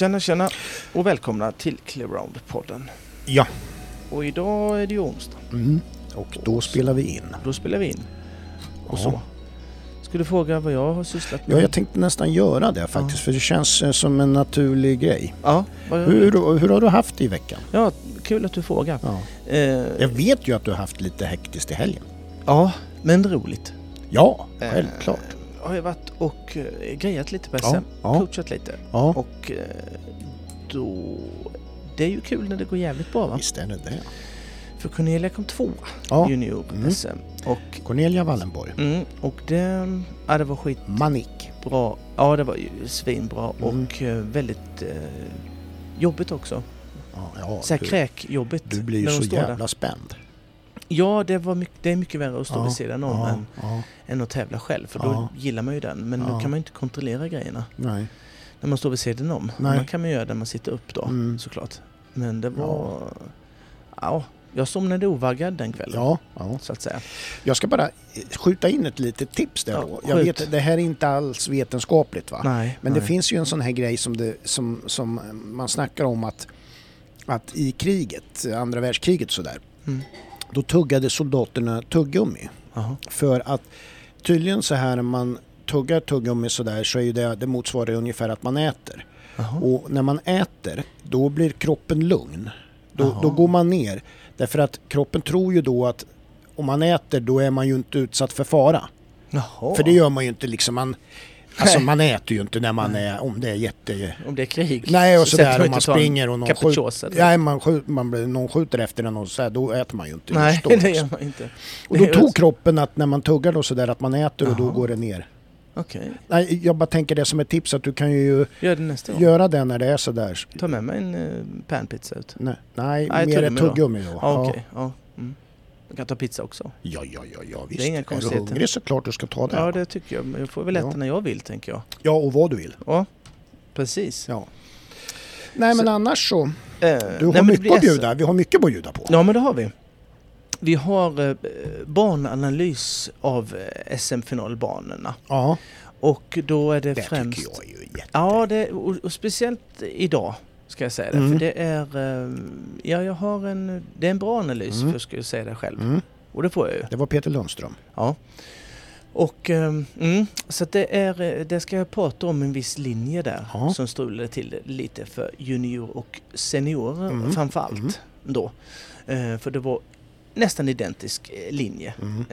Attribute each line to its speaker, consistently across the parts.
Speaker 1: Tjena tjena och välkomna till Clearound-podden.
Speaker 2: Ja.
Speaker 1: Och idag är det ju onsdag.
Speaker 2: Mm. Och då spelar vi in.
Speaker 1: Då spelar vi in. Och
Speaker 2: Ja.
Speaker 1: så. Ska du fråga vad jag har sysslat med?
Speaker 2: Ja, jag tänkte nästan göra det faktiskt för det känns eh, som en naturlig grej.
Speaker 1: Ja.
Speaker 2: Hur, hur har du haft det i veckan?
Speaker 1: ja, kul att du frågar.
Speaker 2: Ja.
Speaker 1: Eh,
Speaker 2: Jag vet ju att du har haft lite hektiskt i helgen.
Speaker 1: ja, men roligt.
Speaker 2: Ja,
Speaker 1: Eh,
Speaker 2: självklart.
Speaker 1: Har jag varit och eh, grejat lite på SM.
Speaker 2: Ja, ja.
Speaker 1: Coachat lite.
Speaker 2: Ja,
Speaker 1: Och eh, då... Det är ju kul när det går jävligt bra va?
Speaker 2: visst är det det.
Speaker 1: För Cornelia kom tvåa
Speaker 2: Ja.
Speaker 1: junior
Speaker 2: Mm.
Speaker 1: SM. Och,
Speaker 2: Cornelia Wallenborg.
Speaker 1: mm, och det, ja, det var skitbra.
Speaker 2: Manik.
Speaker 1: Ja, det var ju svinbra
Speaker 2: Mm.
Speaker 1: och eh, väldigt eh, jobbigt också.
Speaker 2: Ja, ja,
Speaker 1: Så här kräkjobbigt.
Speaker 2: du blir ju så jävla
Speaker 1: Där.
Speaker 2: spänd.
Speaker 1: Ja, det, var mycket, det är mycket värre att stå
Speaker 2: Ja,
Speaker 1: vid sidan om
Speaker 2: ja,
Speaker 1: än,
Speaker 2: ja,
Speaker 1: än att tävla själv. För då gillar man ju den. Men då kan man ju inte kontrollera grejerna
Speaker 2: nej.
Speaker 1: när man står vid sidan om.
Speaker 2: Nej.
Speaker 1: Man kan man göra det när man sitter upp då,
Speaker 2: Mm.
Speaker 1: såklart. Men det var... Ja, jag somnade ovaggad den kvällen. Så att säga.
Speaker 2: Jag ska bara skjuta in ett litet tips där då. Jag vet, det här är inte alls vetenskapligt va?
Speaker 1: Nej,
Speaker 2: Men
Speaker 1: nej.
Speaker 2: det finns ju en sån här grej som, det, som, som man snackar om att, att i kriget, andra världskriget sådär,
Speaker 1: Mm.
Speaker 2: Då tuggade soldaterna tuggummi.
Speaker 1: Jaha.
Speaker 2: För att tydligen så här när man tuggar tuggummi sådär så är ju det, det motsvarar ungefär att man äter.
Speaker 1: Jaha.
Speaker 2: Och när man äter, då blir kroppen lugn. Då, då går man ner. Därför att kroppen tror ju då att om man äter då är man ju inte utsatt för fara.
Speaker 1: Jaha.
Speaker 2: För det gör man ju inte liksom. Man, alltså
Speaker 1: Nej.
Speaker 2: man äter ju inte när man är, om det är jätte...
Speaker 1: Om det är krig.
Speaker 2: Nej och
Speaker 1: så
Speaker 2: sådär
Speaker 1: man
Speaker 2: om man springer och någon skjuter, nej, man skjut, man någon skjuter efter en och så här, då äter man ju inte.
Speaker 1: Nej, det gör man inte.
Speaker 2: Och då tog kroppen att när man tuggar då sådär att man äter och då går det ner.
Speaker 1: Okej,
Speaker 2: Nej, jag bara tänker det som ett tips att du kan ju
Speaker 1: gör det nästa gång.
Speaker 2: göra det när det är sådär.
Speaker 1: Ta med mig en uh, panpizza ut.
Speaker 2: Nej, nej,
Speaker 1: Nej,
Speaker 2: mer ett
Speaker 1: tuggummi då.
Speaker 2: då.
Speaker 1: Ja, okej. Ja. Mm. Jag kan ta pizza också.
Speaker 2: Ja, ja, ja, ja visst.
Speaker 1: Det är inga
Speaker 2: är du hungrig så klart du ska ta det.
Speaker 1: Ja, det tycker jag. Jag får väl äta
Speaker 2: Ja.
Speaker 1: när jag vill, tänker jag.
Speaker 2: Ja, och vad du vill.
Speaker 1: Ja, precis.
Speaker 2: Ja. Nej, men
Speaker 1: Så-
Speaker 2: annars så.
Speaker 1: Eh,
Speaker 2: Du
Speaker 1: nej,
Speaker 2: har
Speaker 1: det
Speaker 2: mycket att bjuda. Vi har mycket att bjuda på.
Speaker 1: Ja, men det har vi. Vi har eh, bananalys av eh, SM-finalbanorna.
Speaker 2: Ja,
Speaker 1: Och då är det,
Speaker 2: det
Speaker 1: främst...
Speaker 2: tycker jag är ju jätte...
Speaker 1: Ja, det, och, och speciellt idag ska jag säga det.
Speaker 2: Mm.
Speaker 1: För det är... eh, Ja, jag har en... Det är en bra analys,
Speaker 2: Mm.
Speaker 1: för jag säga det själv.
Speaker 2: Mm,
Speaker 1: Och det får jag ju.
Speaker 2: det var Peter Lundström.
Speaker 1: Ja. Och ehm, mm, så det är, eh, det ska jag prata om en viss linje där
Speaker 2: Ja.
Speaker 1: som strulade till det lite för junior och seniorer
Speaker 2: Mm,
Speaker 1: framförallt
Speaker 2: mm.
Speaker 1: då. Eh, för det var nästan identisk eh, linje.
Speaker 2: Mm.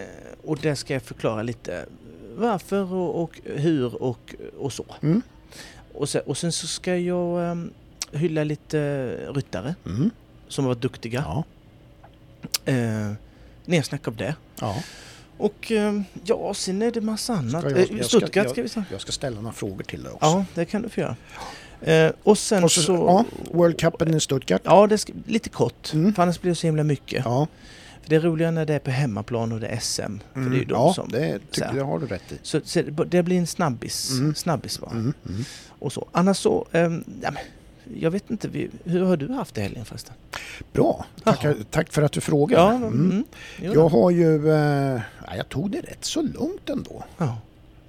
Speaker 1: Och där ska jag förklara lite varför och, och hur och, och så.
Speaker 2: Mm.
Speaker 1: Och sen, och sen så ska jag ehm, hylla lite ryttare
Speaker 2: Mm.
Speaker 1: som har varit duktiga.
Speaker 2: Ja.
Speaker 1: Eh, nersnack av det.
Speaker 2: ja.
Speaker 1: Och eh, ja, sen är det massa annat.
Speaker 2: Ska jag-
Speaker 1: Eh,
Speaker 2: jag ska-
Speaker 1: Stuttgart
Speaker 2: jag-
Speaker 1: ska vi säga.
Speaker 2: Jag ska ställa några frågor till dig också.
Speaker 1: Ja, det kan du få göra. Eh, och sen
Speaker 2: Och
Speaker 1: så...
Speaker 2: så, ja, World Cupen i Stuttgart.
Speaker 1: Ja, det ska, lite kort.
Speaker 2: Mm.
Speaker 1: För annars blir det så himla mycket.
Speaker 2: Ja,
Speaker 1: För det är roligare när det är på hemmaplan och det är SM. För det är ju de
Speaker 2: ja
Speaker 1: som...
Speaker 2: det, tycker, det har du rätt i.
Speaker 1: Så, så det- blir en snabbis.
Speaker 2: Mm.
Speaker 1: Snabbis va?
Speaker 2: Mm. Mm.
Speaker 1: Och så. Annars så... ehm, ja, men, jag vet inte, hur har du haft det helgen förresten?
Speaker 2: Bra, tack, tack för att du frågar.
Speaker 1: Ja,
Speaker 2: Mm.
Speaker 1: mm. Jo,
Speaker 2: Jag har ju... Eh, ja, jag tog det rätt så långt ändå.
Speaker 1: ja.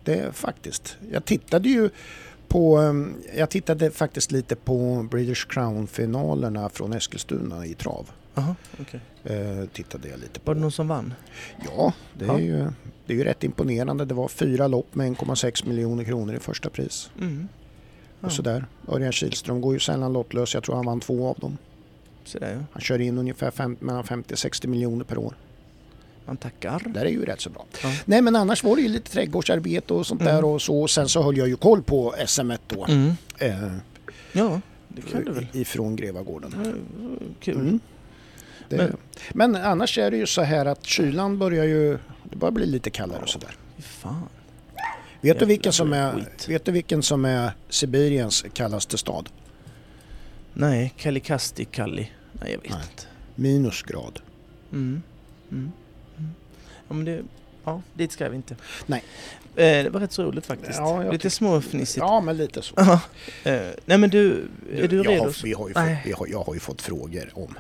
Speaker 2: Det faktiskt. Jag tittade ju på... ehm, Jag tittade faktiskt lite på British Crown-finalerna från Eskilstuna i trav.
Speaker 1: Aha, okej.
Speaker 2: Eh, tittade jag lite på.
Speaker 1: Var det någon som vann?
Speaker 2: Ja, det är. Ju, det är ju rätt imponerande. Det var fyra lopp med 1,6 miljoner kronor i första pris.
Speaker 1: Mm.
Speaker 2: Och sådär. Örjan Kihlström går ju sällan lottlös. Jag tror han vann två av dem.
Speaker 1: sådär ja.
Speaker 2: Han kör in ungefär fem, mellan 50-60 miljoner per år.
Speaker 1: Man tackar.
Speaker 2: Det är ju rätt så bra.
Speaker 1: Ja.
Speaker 2: Nej men annars var det ju lite trädgårdsarbete och sånt
Speaker 1: Mm.
Speaker 2: där och så. Sen så höll jag ju koll på SM1 då.
Speaker 1: Mm.
Speaker 2: Eh,
Speaker 1: Ja, det kan du väl.
Speaker 2: Ifrån Grevagården.
Speaker 1: Ja, Kul.
Speaker 2: Mm. Det,
Speaker 1: Men-
Speaker 2: men, annars är det ju så här att kylan börjar ju... Det börjar bli lite kallare och sådär.
Speaker 1: Fan.
Speaker 2: Vet du, vilken som är,
Speaker 1: skit.
Speaker 2: vet du vilken som är Sibiriens kallaste stad?
Speaker 1: Nej, Kallikasti Kalli. Nej, jag vet
Speaker 2: Nej.
Speaker 1: inte.
Speaker 2: Minusgrad.
Speaker 1: Mm. Mm. Mm. Ja, men det... Ja, dit ska vi inte.
Speaker 2: Nej.
Speaker 1: Eh, det var rätt så roligt faktiskt.
Speaker 2: Ja,
Speaker 1: Lite småfnissigt.
Speaker 2: Ja, men lite så.
Speaker 1: Eh, nej men du, är du
Speaker 2: jag
Speaker 1: redo?
Speaker 2: Har, vi har ju fått, har, jag har ju fått frågor om,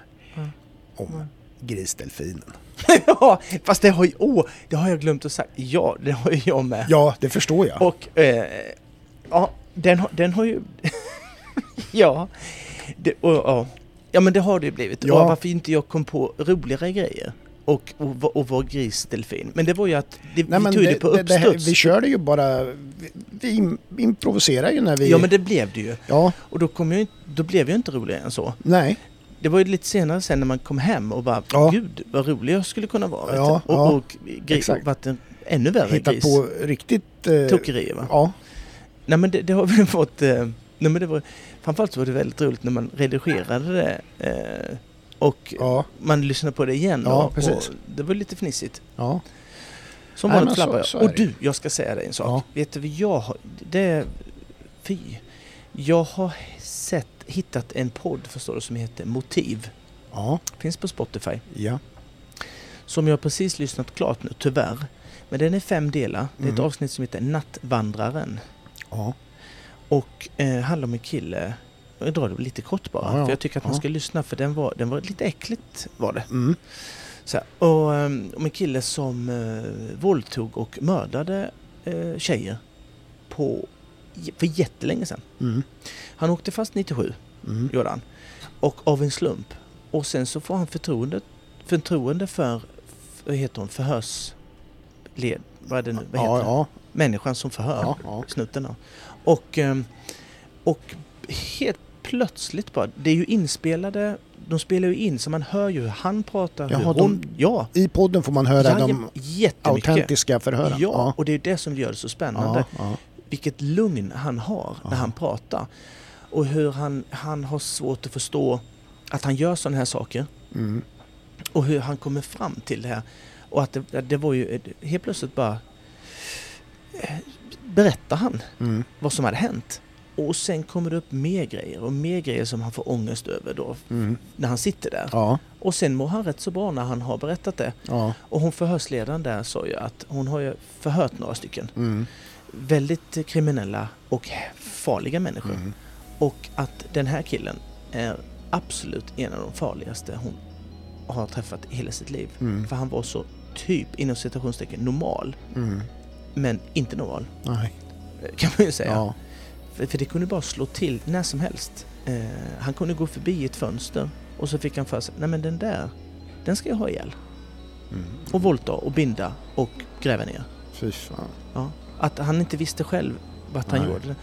Speaker 2: om. Grisdelfinen.
Speaker 1: ja, fast det har ju... Åh, det har jag glömt att säga. Ja, det har ju jag med.
Speaker 2: Ja, det förstår jag.
Speaker 1: Och... Eh, ja, den har, den har ju... Ja, det, och, ja. ja men det har det ju blivit.
Speaker 2: Ja.
Speaker 1: Och varför inte jag kom på roligare grejer och, och, och var grisdelfin. Men det var ju att det, vi tog det, på uppstuds.
Speaker 2: vi körde ju bara, vi, vi improviserar ju när vi...
Speaker 1: Ja men det blev det ju.
Speaker 2: Ja,
Speaker 1: Och då, kom jag, då blev jag inte roligare än så.
Speaker 2: nej.
Speaker 1: Det var ju lite senare sen när man kom hem och bara
Speaker 2: Ja.
Speaker 1: Gud vad rolig jag skulle kunna vara.
Speaker 2: Ja,
Speaker 1: och,
Speaker 2: ja.
Speaker 1: och, gris, varit en ännu värre
Speaker 2: Hittat
Speaker 1: gris.
Speaker 2: på riktigt... Eh,
Speaker 1: Tokerier va?
Speaker 2: Ja,
Speaker 1: Nej men det, det har vi fått... Eh, nej, men det var, framförallt så var det väldigt roligt när man redigerade det. Eh, och
Speaker 2: ja,
Speaker 1: man lyssnade på det igen.
Speaker 2: Ja,
Speaker 1: och,
Speaker 2: precis.
Speaker 1: och det var lite fnissigt.
Speaker 2: ja.
Speaker 1: Som vanligt flappar jag. Och du, jag ska säga dig en sak.
Speaker 2: Ja.
Speaker 1: Vet du vad jag har... Det är... Fy. Jag har sett, hittat en podd, förstår du, som heter Motiv.
Speaker 2: Ja,
Speaker 1: Finns på Spotify.
Speaker 2: ja.
Speaker 1: Som jag precis lyssnat klart nu, tyvärr. Men den är fem delar. Det är ett
Speaker 2: Mm.
Speaker 1: avsnitt som heter Nattvandraren.
Speaker 2: ja.
Speaker 1: Och eh, handlar om en kille. Jag drar det lite kort bara.
Speaker 2: Ja, ja.
Speaker 1: För jag tycker att man
Speaker 2: Ja.
Speaker 1: ska lyssna för den var, den var lite äckligt var det.
Speaker 2: Mm.
Speaker 1: Så här, och ehm, om en kille som eh, våldtog och mördade eh, tjejer på, för jättelänge sedan.
Speaker 2: Mm.
Speaker 1: Han åkte fast 97,
Speaker 2: Mm.
Speaker 1: gjorde han. Och av en slump. Och sen så får han förtroende, förtroende för, vad heter hon, förhörsled, vad är det nu, vad heter
Speaker 2: Ja, ja,
Speaker 1: Människan som förhör,
Speaker 2: ja, ja.
Speaker 1: snutten då. Och, ehm, och helt plötsligt bara, det är ju inspelade, de spelar ju in så man hör ju hur han pratar,
Speaker 2: Jaha,
Speaker 1: hur
Speaker 2: de-
Speaker 1: hon, ja,
Speaker 2: I podden får man höra
Speaker 1: Jajem-
Speaker 2: de autentiska förhören.
Speaker 1: Ja, och det är det som gör det så spännande.
Speaker 2: ja, ja.
Speaker 1: Vilket lugn han har när han pratar. Och hur han, han har svårt att förstå att han gör sådana här saker.
Speaker 2: Mm.
Speaker 1: Och hur han kommer fram till det här. Och att det, det var ju helt plötsligt bara eh, berättar han
Speaker 2: Mm.
Speaker 1: vad som hade hänt. Och sen kommer det upp mer grejer och mer grejer som han får ångest över då
Speaker 2: Mm.
Speaker 1: när han sitter där.
Speaker 2: Ja,
Speaker 1: Och sen mår han rätt så bra när han har berättat det.
Speaker 2: ja.
Speaker 1: Och hon förhörsledaren där sa ju att hon har ju förhört några stycken
Speaker 2: Mm.
Speaker 1: Väldigt kriminella och farliga människor.
Speaker 2: Mm.
Speaker 1: Och att den här killen är absolut en av de farligaste hon har träffat i hela sitt liv.
Speaker 2: Mm.
Speaker 1: För han var så typ inom citationstecken normal,
Speaker 2: Mm.
Speaker 1: men inte normal
Speaker 2: Nej.
Speaker 1: kan man ju säga.
Speaker 2: Ja.
Speaker 1: För, för det kunde bara slå till när som helst. Eh, han kunde gå förbi ett fönster och så fick han för sig, nej men den där, den ska jag ha ihjäl.
Speaker 2: Mm.
Speaker 1: Och våldta och binda och gräva ner.
Speaker 2: Fy fan.
Speaker 1: Ja. Att han inte visste själv vart han
Speaker 2: Nej.
Speaker 1: gjorde.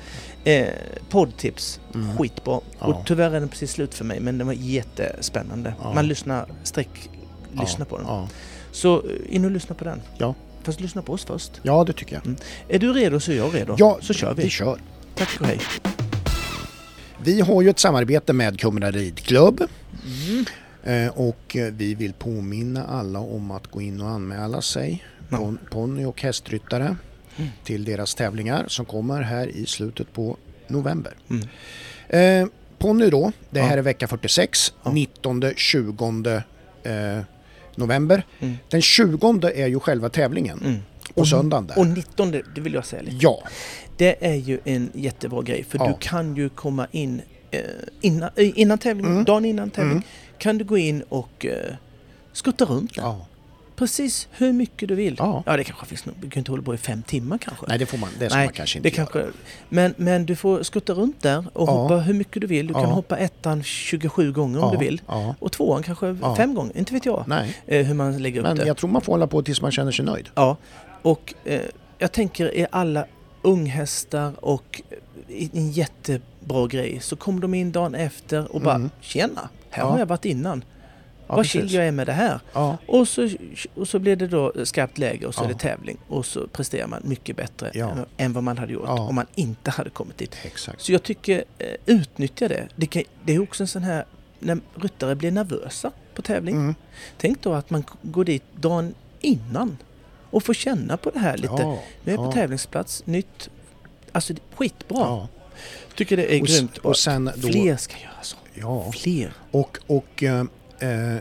Speaker 1: Eh, poddtips,
Speaker 2: Mm.
Speaker 1: skitbra.
Speaker 2: Ja.
Speaker 1: Och tyvärr är den precis slut för mig men den var jättespännande.
Speaker 2: Ja.
Speaker 1: Man lyssnar, streck,
Speaker 2: Ja,
Speaker 1: lyssnar på den.
Speaker 2: Ja.
Speaker 1: Så eh, in och lyssna på den.
Speaker 2: Ja.
Speaker 1: Fast lyssna på oss först.
Speaker 2: ja, det tycker jag.
Speaker 1: Är du redo så är jag redo.
Speaker 2: Ja,
Speaker 1: så kör vi.
Speaker 2: Vi kör.
Speaker 1: Tack och hej.
Speaker 2: Vi har ju ett samarbete med Kumla ridklubb
Speaker 1: Mm.
Speaker 2: eh, och eh, vi vill påminna alla om att gå in och anmäla sig,
Speaker 1: Ja.
Speaker 2: pon- ponny och hästryttare,
Speaker 1: Mm.
Speaker 2: till deras tävlingar som kommer här i slutet på november.
Speaker 1: Mm.
Speaker 2: Eh, ponny då, det här
Speaker 1: Ja.
Speaker 2: är vecka 46,
Speaker 1: Ja.
Speaker 2: 19-20 eh, november.
Speaker 1: Mm.
Speaker 2: Den 20 är ju själva tävlingen
Speaker 1: Mm.
Speaker 2: på
Speaker 1: Och-
Speaker 2: söndagen där.
Speaker 1: Och 19, det vill jag säga lite.
Speaker 2: Ja,
Speaker 1: Det är ju en jättebra grej för
Speaker 2: Ja.
Speaker 1: du kan ju komma in eh, innan, eh, innan tävlingen,
Speaker 2: Mm.
Speaker 1: dagen innan tävling,
Speaker 2: Mm.
Speaker 1: kan du gå in och eh, skutta runt där.
Speaker 2: ja.
Speaker 1: Precis hur mycket du vill.
Speaker 2: Ja.
Speaker 1: det kanske finns nog, du kan inte hålla på i fem timmar kanske.
Speaker 2: Nej det får man, det ska
Speaker 1: Nej,
Speaker 2: man kanske inte
Speaker 1: det
Speaker 2: göra.
Speaker 1: kanske, men, men du får skutta runt där och
Speaker 2: Ja.
Speaker 1: hoppa hur mycket du vill. Du kan
Speaker 2: Ja.
Speaker 1: hoppa ettan 27 gånger om
Speaker 2: ja,
Speaker 1: du vill.
Speaker 2: Ja.
Speaker 1: Och tvåan kanske
Speaker 2: Ja.
Speaker 1: fem gånger, inte vet jag
Speaker 2: Nej,
Speaker 1: eh, hur man lägger upp
Speaker 2: men
Speaker 1: det.
Speaker 2: jag tror man får hålla på tills man känner sig nöjd.
Speaker 1: Ja, och eh, jag tänker är alla unghästar och eh, en jättebra grej så kommer de in dagen efter och bara
Speaker 2: Mm.
Speaker 1: tjena, här
Speaker 2: Ja.
Speaker 1: har jag varit innan.
Speaker 2: Ja,
Speaker 1: Vad chill jag är med det här.
Speaker 2: Ja,
Speaker 1: Och så, och så blir det då skarpt läge och så
Speaker 2: Ja.
Speaker 1: är det tävling och så presterar man mycket bättre
Speaker 2: Ja.
Speaker 1: än, än vad man hade gjort om man inte hade kommit dit.
Speaker 2: exakt.
Speaker 1: Så jag tycker, eh, utnyttja det. Det, kan, det är också en sån här, när ryttare blir nervösa på tävling.
Speaker 2: Mm.
Speaker 1: Tänk då att man går dit dagen innan och får känna på det här lite. Nu är jag på tävlingsplats, nytt. Alltså skitbra. Tycker det är
Speaker 2: Och,
Speaker 1: grymt.
Speaker 2: och sen då,
Speaker 1: Fler ska göra så.
Speaker 2: ja,
Speaker 1: Fler.
Speaker 2: och, och eh, eh,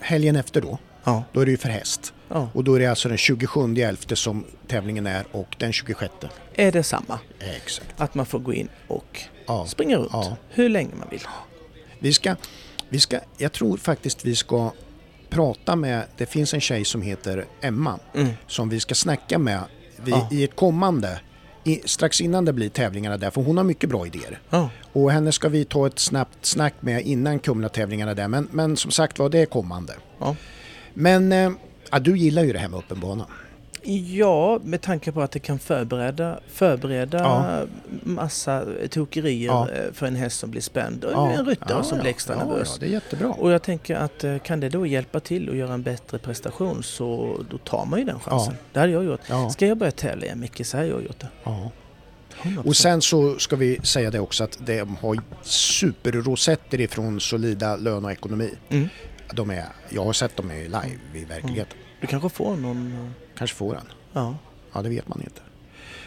Speaker 2: helgen efter då,
Speaker 1: Ja.
Speaker 2: då är det ju för häst.
Speaker 1: ja.
Speaker 2: Och då är det alltså den 27 11 som tävlingen är och den 26.
Speaker 1: Är det samma?
Speaker 2: Exakt.
Speaker 1: Att man får gå in och
Speaker 2: Ja.
Speaker 1: springa runt
Speaker 2: Ja.
Speaker 1: hur länge man vill.
Speaker 2: Vi ska, vi ska, jag tror faktiskt vi ska prata med, det finns en tjej som heter Emma
Speaker 1: Mm.
Speaker 2: som vi ska snacka med vi, i ett kommande i, strax innan det blir tävlingarna där, för hon har mycket bra idéer.
Speaker 1: Ja.
Speaker 2: Och henne ska vi ta ett snabbt snack med innan Kumla-tävlingarna där, men, men som sagt var, det är kommande.
Speaker 1: Ja.
Speaker 2: Men ja, du gillar ju det här med öppen bana.
Speaker 1: Ja, med tanke på att det kan förbereda, förbereda
Speaker 2: Ja.
Speaker 1: massa tokerier
Speaker 2: Ja.
Speaker 1: eh, för en häst som blir spänd och
Speaker 2: Ja.
Speaker 1: en ryttare som blir extra
Speaker 2: ja,
Speaker 1: nervös.
Speaker 2: Det är jättebra.
Speaker 1: Och jag tänker att eh, kan det då hjälpa till att göra en bättre prestation så då tar man ju den chansen. Det hade jag gjort.
Speaker 2: Ja,
Speaker 1: Ska jag börja tävla igen Micke så hade jag gjort det.
Speaker 2: ja.
Speaker 1: 100%.
Speaker 2: Och sen så ska vi säga det också att de har superrosetter ifrån Solida Lön och Ekonomi.
Speaker 1: Mm.
Speaker 2: De är, jag har sett dem i live i verkligheten.
Speaker 1: Du kanske får någon... eh,
Speaker 2: Kanske får en.
Speaker 1: Ja.
Speaker 2: Ja, det vet man inte.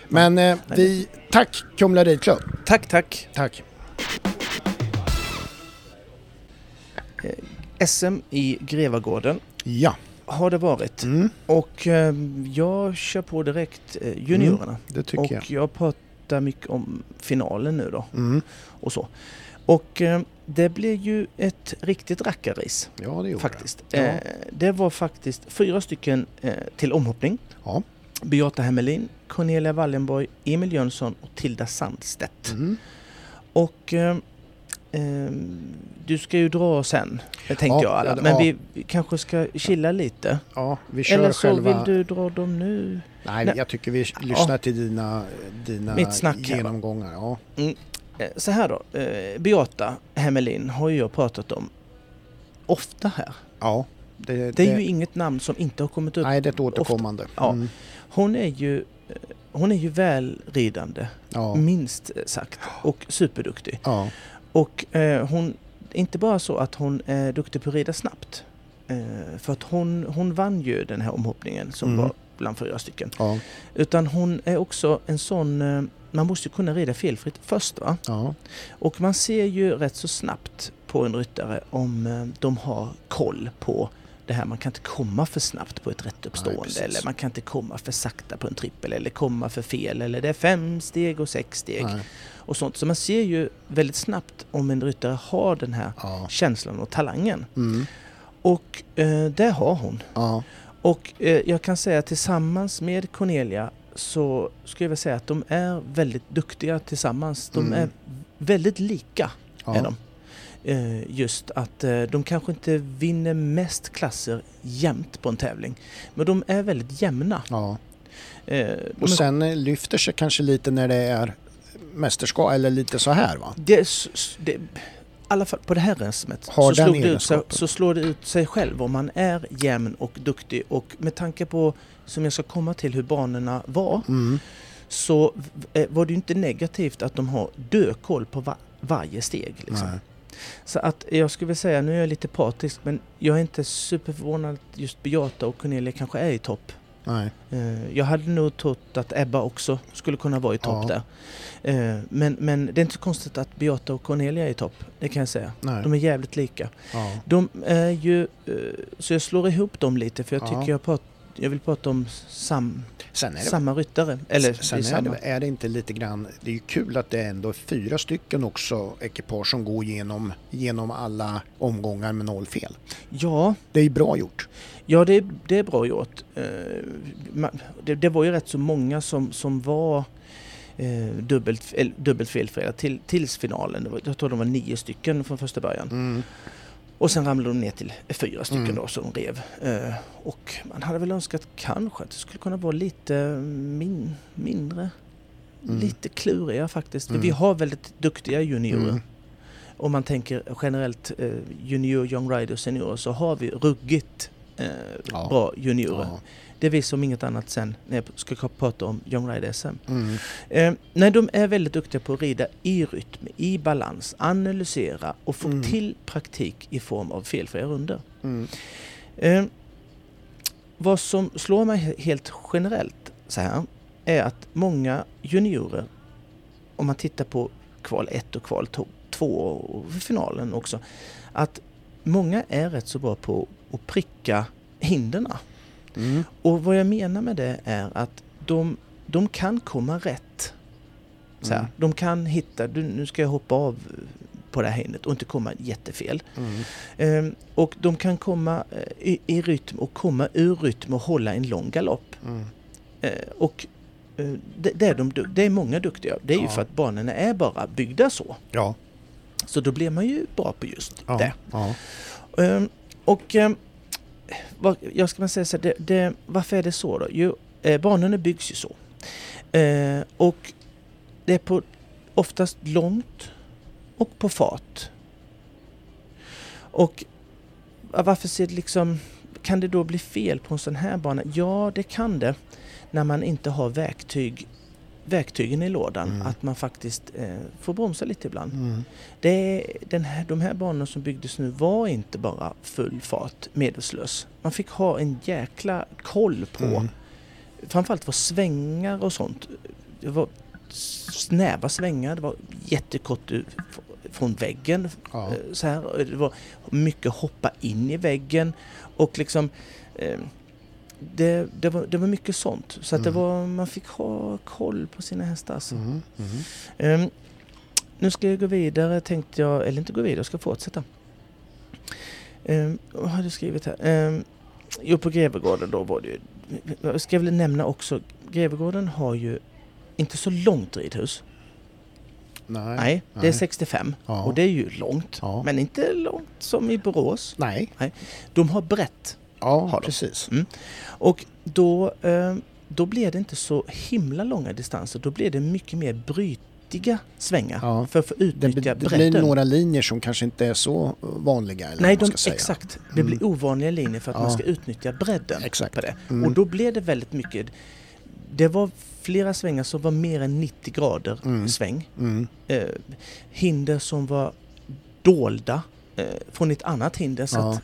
Speaker 2: Men eh, vi... Tack Kumla Ridklubb.
Speaker 1: Tack, tack.
Speaker 2: Tack.
Speaker 1: SM i Grevagården
Speaker 2: Ja.
Speaker 1: har det varit.
Speaker 2: Mm,
Speaker 1: Och eh, jag kör på direkt eh, juniorerna.
Speaker 2: det tycker
Speaker 1: och
Speaker 2: jag.
Speaker 1: jag pratar mycket om finalen nu då
Speaker 2: Mm.
Speaker 1: och så. Och eh, det blir ju ett riktigt rackarrace
Speaker 2: Ja, det gjorde
Speaker 1: faktiskt.
Speaker 2: Ja.
Speaker 1: Eh, det var faktiskt fyra stycken eh, till omhoppning.
Speaker 2: Ja.
Speaker 1: Beata Hemmelin, Cornelia Wallenborg, Emil Jönsson och Tilda Sandstedt.
Speaker 2: det. Mm.
Speaker 1: Och du ska ju dra sen, det tänkte
Speaker 2: Ja,
Speaker 1: jag alla. Men
Speaker 2: ja.
Speaker 1: vi, kanske ska chilla lite.
Speaker 2: Ja, vi kör
Speaker 1: Eller så
Speaker 2: själva...
Speaker 1: vill du dra dem nu?
Speaker 2: Nej,
Speaker 1: Nej.
Speaker 2: jag tycker vi lyssnar till dina, dina
Speaker 1: Mitt snack
Speaker 2: genomgångar. Ja.
Speaker 1: Eh, Så här då, eh, Beata Hemmelin har ju jag pratat om ofta här.
Speaker 2: ja. Det,
Speaker 1: Det är ju inget namn som inte har kommit upp.
Speaker 2: Nej, det är ett återkommande.
Speaker 1: Ja.
Speaker 2: Mm.
Speaker 1: Hon är ju, eh, hon är ju välridande,
Speaker 2: Ja.
Speaker 1: minst sagt, och superduktig.
Speaker 2: ja.
Speaker 1: Och eh, hon, inte bara så att hon är duktig på att rida snabbt. Eh, för att hon, hon vann ju den här omhoppningen som
Speaker 2: Mm.
Speaker 1: var bland fyra stycken.
Speaker 2: Ja.
Speaker 1: Utan hon är också en sån, eh, man måste ju kunna rida felfritt först va?
Speaker 2: Ja.
Speaker 1: Och man ser ju rätt så snabbt på en ryttare om eh, de har koll på det här. Man kan inte komma för snabbt på ett rätt
Speaker 2: Nej,
Speaker 1: eller man kan inte komma för sakta på en trippel eller komma för fel eller det är fem steg och sex steg
Speaker 2: Nej.
Speaker 1: och sånt. Så man ser ju väldigt snabbt om en ryttare har den här
Speaker 2: Ja.
Speaker 1: känslan och talangen.
Speaker 2: Mm.
Speaker 1: Och eh, det har hon.
Speaker 2: Ja.
Speaker 1: Och eh, jag kan säga att tillsammans med Cornelia så skulle jag säga att de är väldigt duktiga tillsammans. De
Speaker 2: Mm.
Speaker 1: är väldigt lika
Speaker 2: Ja.
Speaker 1: är de. Eh, just att eh, de kanske inte vinner mest klasser jämt på en tävling. Men de är väldigt jämna.
Speaker 2: Ja.
Speaker 1: Eh,
Speaker 2: Och sen eh, lyfter sig kanske lite när det är mästerskap eller lite så här va?
Speaker 1: det, det, alla fall på det här
Speaker 2: Har
Speaker 1: så,
Speaker 2: den
Speaker 1: slog det ut sig,
Speaker 2: egenskapen.
Speaker 1: så slår det ut sig själv om man är jämn och duktig. Och med tanke på, som jag ska komma till, hur banorna var
Speaker 2: Mm.
Speaker 1: så eh, var det ju inte negativt att de har dökoll på va- varje steg. Liksom. Så att jag skulle vilja säga, nu är jag lite partisk, men jag är inte superförvånad att just Beata och Cornelia kanske är i topp.
Speaker 2: Nej.
Speaker 1: Eh, Jag hade nog trott att Ebba också skulle kunna vara i topp
Speaker 2: Ja.
Speaker 1: där. Eh, Men, men det är inte så konstigt att Beata och Cornelia är i topp, det kan jag säga.
Speaker 2: Nej.
Speaker 1: De är jävligt lika.
Speaker 2: Ja.
Speaker 1: De är ju, eh, så jag slår ihop dem lite för jag
Speaker 2: Ja.
Speaker 1: tycker jag, prat, jag vill prata om sam,
Speaker 2: Sen det
Speaker 1: samma ryttare. Eller
Speaker 2: Sen
Speaker 1: är samma.
Speaker 2: det, är det inte lite grann, det är ju kul att det är ändå är fyra stycken också ekipage som går genom, genom alla omgångar med noll fel.
Speaker 1: Ja,
Speaker 2: Det är bra gjort.
Speaker 1: Ja, det, är- det är bra gjort. Eh, Det, det var ju rätt så många som, som var eh, dubbelt, dubbelt felfria till, tills finalen. Jag tror de var nio stycken från första början.
Speaker 2: Mm.
Speaker 1: Och sen ramlade de ner till fyra stycken
Speaker 2: Mm.
Speaker 1: då som rev. Eh, och man hade väl önskat kanske att det skulle kunna vara lite min, mindre.
Speaker 2: Mm.
Speaker 1: Lite kluriga faktiskt. För
Speaker 2: Mm.
Speaker 1: vi har väldigt duktiga juniorer.
Speaker 2: Mm.
Speaker 1: Om man tänker generellt eh, junior, young rider, senior så har vi ruggigt eh,
Speaker 2: Ja.
Speaker 1: bra juniorer.
Speaker 2: Ja.
Speaker 1: Det är vi som inget annat sen när jag ska prata om Young Rider SM.
Speaker 2: Mm.
Speaker 1: Eh, nej, de är väldigt duktiga på att rida i rytm, i balans, analysera och få
Speaker 2: Mm.
Speaker 1: till praktik i form av felfria runder.
Speaker 2: Mm.
Speaker 1: Eh, vad som slår mig he- helt generellt så här är att många juniorer, om man tittar på kval 1 och kval 2 och finalen också, att många är rätt så bra på att pricka hindren.
Speaker 2: Mm.
Speaker 1: Och vad jag menar med det är att de, de kan komma rätt. Så här,
Speaker 2: Mm.
Speaker 1: De kan hitta, nu ska jag hoppa av på det här hindret och inte komma jättefel.
Speaker 2: Mm.
Speaker 1: Ehm, och de kan komma eh, i, i rytm och komma ur rytm och hålla en lång galopp.
Speaker 2: Mm.
Speaker 1: Eh, och eh, det, det, är de, det är många duktiga. Det är ju
Speaker 2: Ja.
Speaker 1: för att banorna är bara byggda så.
Speaker 2: Ja.
Speaker 1: Så då blir man ju bra på just
Speaker 2: Ja.
Speaker 1: det.
Speaker 2: Ja.
Speaker 1: Ehm, och ehm, vad, jag ska man säga så här, det, det, varför är det så då? Jo, eh, banorna byggs ju så. Eh, och det är på oftast långt och på fat. Och varför ser det liksom, kan det då bli fel på en sån här bana? Ja, det kan det när man inte har verktyg, verktygen i lådan.
Speaker 2: Mm.
Speaker 1: Att man faktiskt eh, får bromsa lite ibland.
Speaker 2: Mm.
Speaker 1: Det den här, de här banorna som byggdes nu var inte bara full fart medvetslös. Man fick ha en jäkla koll på
Speaker 2: Mm.
Speaker 1: framförallt var svängar och sånt. Det var snäva svängar, det var jättekort från väggen.
Speaker 2: Ja.
Speaker 1: eh, Så här. Det var mycket hoppa in i väggen och liksom eh, det, det, var, det var mycket sånt. Så att det
Speaker 2: Mm.
Speaker 1: var, man fick ha koll på sina hästar. Alltså. Ehm, nu ska jag gå vidare tänkte jag, eller inte gå vidare, jag ska fortsätta. Um, vad har du skrivit här? Um, jo, på Grevegården då var det ju... Jag ska väl nämna också, Grevegården har ju inte så långt ridhus.
Speaker 2: Nej.
Speaker 1: Nej, det är
Speaker 2: nej.
Speaker 1: 65
Speaker 2: Ja.
Speaker 1: och det är ju långt.
Speaker 2: Ja.
Speaker 1: Men inte långt som i Borås.
Speaker 2: Nej.
Speaker 1: De har brett
Speaker 2: Ja, precis.
Speaker 1: och då, ehm, då blir det inte så himla långa distanser. Då blir det mycket mer brytiga svängar
Speaker 2: Ja.
Speaker 1: för att få
Speaker 2: Det,
Speaker 1: utnyttja
Speaker 2: det
Speaker 1: bredden.
Speaker 2: blir några linjer som kanske inte är så vanliga. Eller
Speaker 1: Nej, de, exakt. Det blir
Speaker 2: Mm.
Speaker 1: ovanliga linjer för att
Speaker 2: Ja.
Speaker 1: man ska utnyttja bredden
Speaker 2: Exakt.
Speaker 1: på det.
Speaker 2: Mm.
Speaker 1: Och då blev det väldigt mycket... Det var flera svängar som var mer än 90 grader
Speaker 2: Mm.
Speaker 1: sväng.
Speaker 2: Mm.
Speaker 1: Eh, hinder som var dolda eh, från ett annat hinder. Så
Speaker 2: Ja.
Speaker 1: att,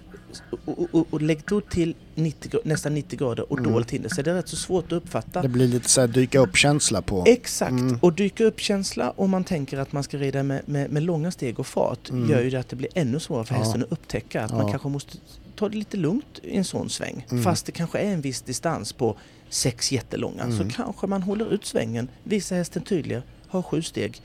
Speaker 1: och, och, och lägg då till 90, gra- nästan 90 grader och
Speaker 2: Mm.
Speaker 1: dolt hinder så det är rätt så svårt att uppfatta.
Speaker 2: Det blir lite så här dyka upp-känsla på...
Speaker 1: Exakt!
Speaker 2: Mm.
Speaker 1: Och dyka upp känsla om man tänker att man ska rida med, med, med långa steg och fart
Speaker 2: Mm.
Speaker 1: gör ju det att det blir ännu svårare för
Speaker 2: Ja.
Speaker 1: hästen att upptäcka att
Speaker 2: Ja.
Speaker 1: man kanske måste ta det lite lugnt i en sån sväng.
Speaker 2: Mm.
Speaker 1: Fast det kanske är en viss distans på sex jättelånga
Speaker 2: Mm.
Speaker 1: så kanske man håller ut svängen, visar hästen tydligare, har sju steg.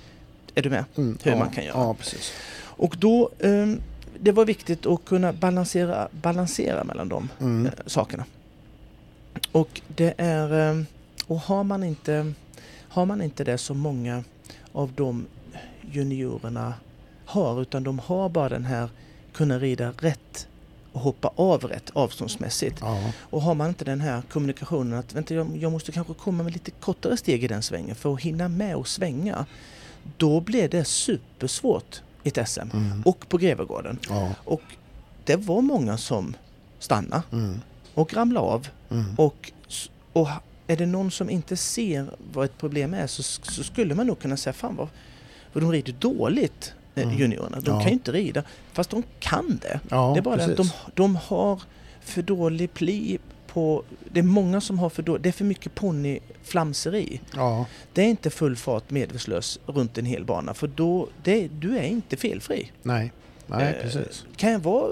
Speaker 1: Är du med?
Speaker 2: Mm.
Speaker 1: hur
Speaker 2: ja.
Speaker 1: man kan göra.
Speaker 2: Ja, precis.
Speaker 1: Och då, ehm, det var viktigt att kunna balansera, balansera mellan de
Speaker 2: Mm.
Speaker 1: eh, sakerna. Och det är, eh, och har man inte, har man inte det som många av de juniorerna har, utan de har bara den här kunna rida rätt och hoppa av rätt avståndsmässigt.
Speaker 2: Ja.
Speaker 1: Och har man inte den här kommunikationen att vänta, jag, jag måste kanske komma med lite kortare steg i den svängen för att hinna med och svänga. Då blir det supersvårt ett SM.
Speaker 2: Mm.
Speaker 1: Och på Grevegården.
Speaker 2: Ja.
Speaker 1: Och det var många som stannade
Speaker 2: Mm.
Speaker 1: och ramlade av.
Speaker 2: Mm.
Speaker 1: Och, och är det någon som inte ser vad ett problem är så, så skulle man nog kunna säga fan vad, vad de rider dåligt eh,
Speaker 2: Mm.
Speaker 1: juniorerna. De
Speaker 2: Ja.
Speaker 1: kan ju inte rida. Fast de kan det.
Speaker 2: Ja,
Speaker 1: det är bara det att de,
Speaker 2: precis.
Speaker 1: de har för dålig pli på... Det är många som har för dålig... Det är för mycket ponnyflamseri.
Speaker 2: Ja,
Speaker 1: Det är inte full fart medvetslös runt en hel bana för då... Det, du är inte felfri.
Speaker 2: nej. Nej,
Speaker 1: Eh,
Speaker 2: precis.
Speaker 1: Kan jag vara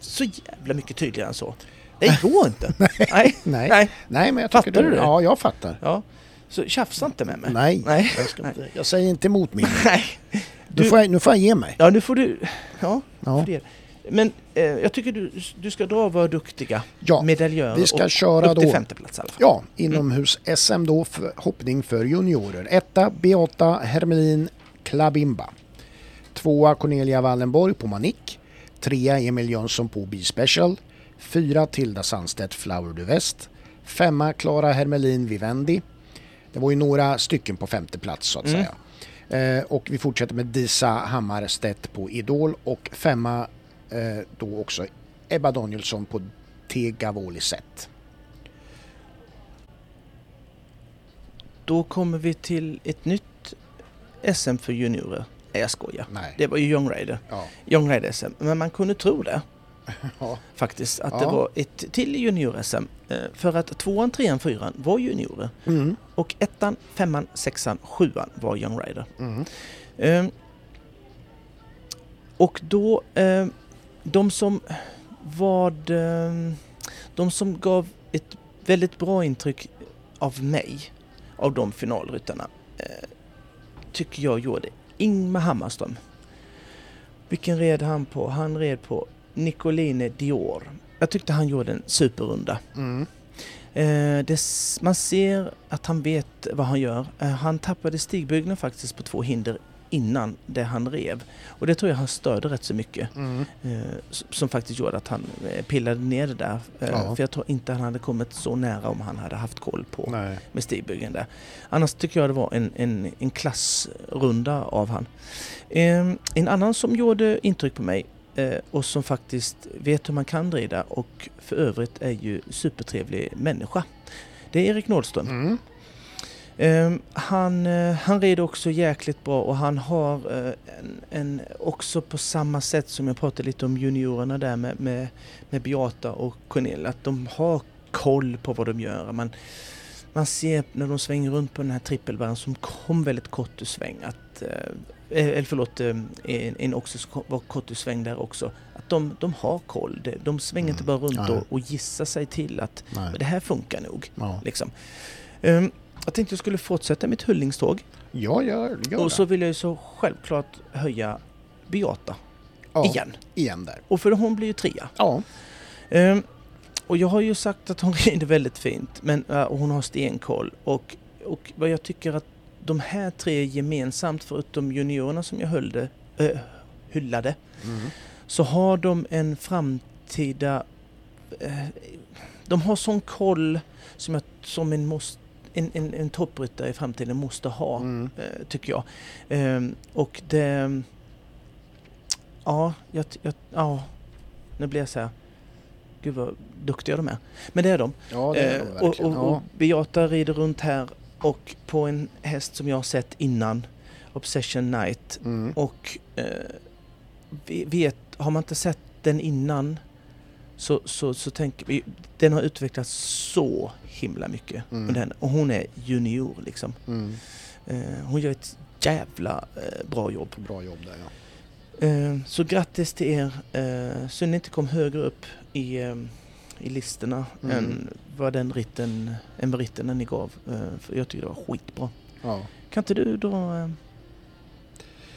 Speaker 1: så jävla mycket tydligare än så? Det går inte. Nej.
Speaker 2: Nej.
Speaker 1: Nej.
Speaker 2: Nej, men jag
Speaker 1: Fattar du det?
Speaker 2: Ja, jag fattar.
Speaker 1: Ja. Så tjafsa inte med mig.
Speaker 2: Nej,
Speaker 1: Nej.
Speaker 2: Jag, inte- jag säger inte emot min.
Speaker 1: Nej.
Speaker 2: Nu
Speaker 1: Du-
Speaker 2: får, jag, nu får jag ge mig.
Speaker 1: Ja, nu får du... Ja,
Speaker 2: Ja.
Speaker 1: för det. Men eh, jag tycker du, du ska dra vara duktiga
Speaker 2: Ja,
Speaker 1: medaljörer
Speaker 2: vi ska
Speaker 1: och
Speaker 2: köra
Speaker 1: upp till
Speaker 2: då.
Speaker 1: femte plats i alla fall.
Speaker 2: Ja, inomhus-SM då för hoppning för juniorer. Etta Beata Hermelin Klabimba. Tvåa Cornelia Wallenborg på Manik. Trea Emil Jönsson på B-special. Fyra Tilda Sandstedt Flower du West. Femma Klara Hermelin Vivendi. Det var ju några stycken på femte plats så att
Speaker 1: Mm.
Speaker 2: säga. Eh, och vi fortsätter med Disa Hammarstedt på Idol och femma då också Ebba Danielsson på Tegavoli Set.
Speaker 1: Då kommer vi till ett nytt SM för juniorer. Nej, jag skojar.
Speaker 2: Nej.
Speaker 1: Det var ju Young Rider.
Speaker 2: Ja.
Speaker 1: Young Rider SM. Men man kunde tro det
Speaker 2: Ja.
Speaker 1: faktiskt. Att det
Speaker 2: Ja.
Speaker 1: var ett till junior-SM. Eh, För att tvåan, trean, fyran var juniorer.
Speaker 2: Mm.
Speaker 1: Och ettan, femman, sexan, sjuan var Young Rider.
Speaker 2: Mm.
Speaker 1: Ehm, och då, ehm, de som vad, ehm, de som gav ett väldigt bra intryck av mig, av de finalryttarna, eh, tycker jag gjorde Ingmar Hammarström. Vilken red han på? Han red på Nicoline Dior. Jag tyckte han gjorde en superrunda.
Speaker 2: Mm.
Speaker 1: Eh, det, man ser att han vet vad han gör. Eh, han tappade stigbygeln faktiskt på två hinder innan det han rev. Och det tror jag han störde rätt så mycket.
Speaker 2: Mm.
Speaker 1: Eh, som faktiskt gjorde att han eh, pillade ner det där. Eh,
Speaker 2: Ja.
Speaker 1: För jag tror inte han hade kommit så nära om han hade haft koll på
Speaker 2: Nej.
Speaker 1: med stigbygeln där. Annars tycker jag det var en, en, en klassrunda av han. Eh, en annan som gjorde intryck på mig och som faktiskt vet hur man kan rida och för övrigt är ju supertrevlig människa. Det är Erik Nordström.
Speaker 2: Mm.
Speaker 1: Eh, han, eh, han rider också jäkligt bra och han har eh, en, en, också på samma sätt som jag pratade lite om juniorerna där med, med, med Beata och Cornelia, att de har koll på vad de gör. Man, man ser när de svänger runt på den här trippelbäraren som kom väldigt kort ur sväng att eh, eller förlåt, en, en också var kort ur sväng där också. Att de, de har koll. De, de svänger inte bara runt och, och gissar sig till att det här funkar nog.
Speaker 2: Ja.
Speaker 1: Liksom. Ehm, jag tänkte jag skulle fortsätta mitt hyllningståg.
Speaker 2: Ja, gör, gör
Speaker 1: Och så vill jag ju så självklart höja Beata
Speaker 2: ja,
Speaker 1: igen.
Speaker 2: igen där.
Speaker 1: Och för hon blir ju trea.
Speaker 2: Ja,
Speaker 1: Ehm, och jag har ju sagt att hon rider väldigt fint men, äh, och hon har stenkoll. Och, och vad jag tycker att de här tre gemensamt, förutom juniorerna som jag höllde, äh, hyllade,
Speaker 2: mm.
Speaker 1: så har de en framtida... Eh, de har sån koll som, jag, som en, måste, en, en, en toppryttare i framtiden måste ha,
Speaker 2: Mm.
Speaker 1: eh, tycker jag. Ehm, och det... Ja, jag, jag, ja, nu blir jag så här... Gud vad duktiga de är. Men det är de.
Speaker 2: ja det är de
Speaker 1: och,
Speaker 2: verkligen.
Speaker 1: och, och Beata rider runt här och på en häst som jag har sett innan, Obsession Night.
Speaker 2: Mm.
Speaker 1: Och eh, vet, har man inte sett den innan så, så, så tänker vi, den har utvecklats så himla mycket.
Speaker 2: Mm.
Speaker 1: Och hon är junior liksom.
Speaker 2: Mm.
Speaker 1: Eh, hon gör ett jävla eh, bra jobb.
Speaker 2: Bra jobb där ja.
Speaker 1: Eh, så grattis till er. Eh, synd ni inte kom högre upp i, i listorna
Speaker 2: Mm.
Speaker 1: än vad den ritten, än vad ritten ni gav. För jag tycker det var skitbra.
Speaker 2: ja.
Speaker 1: Kan inte du eh,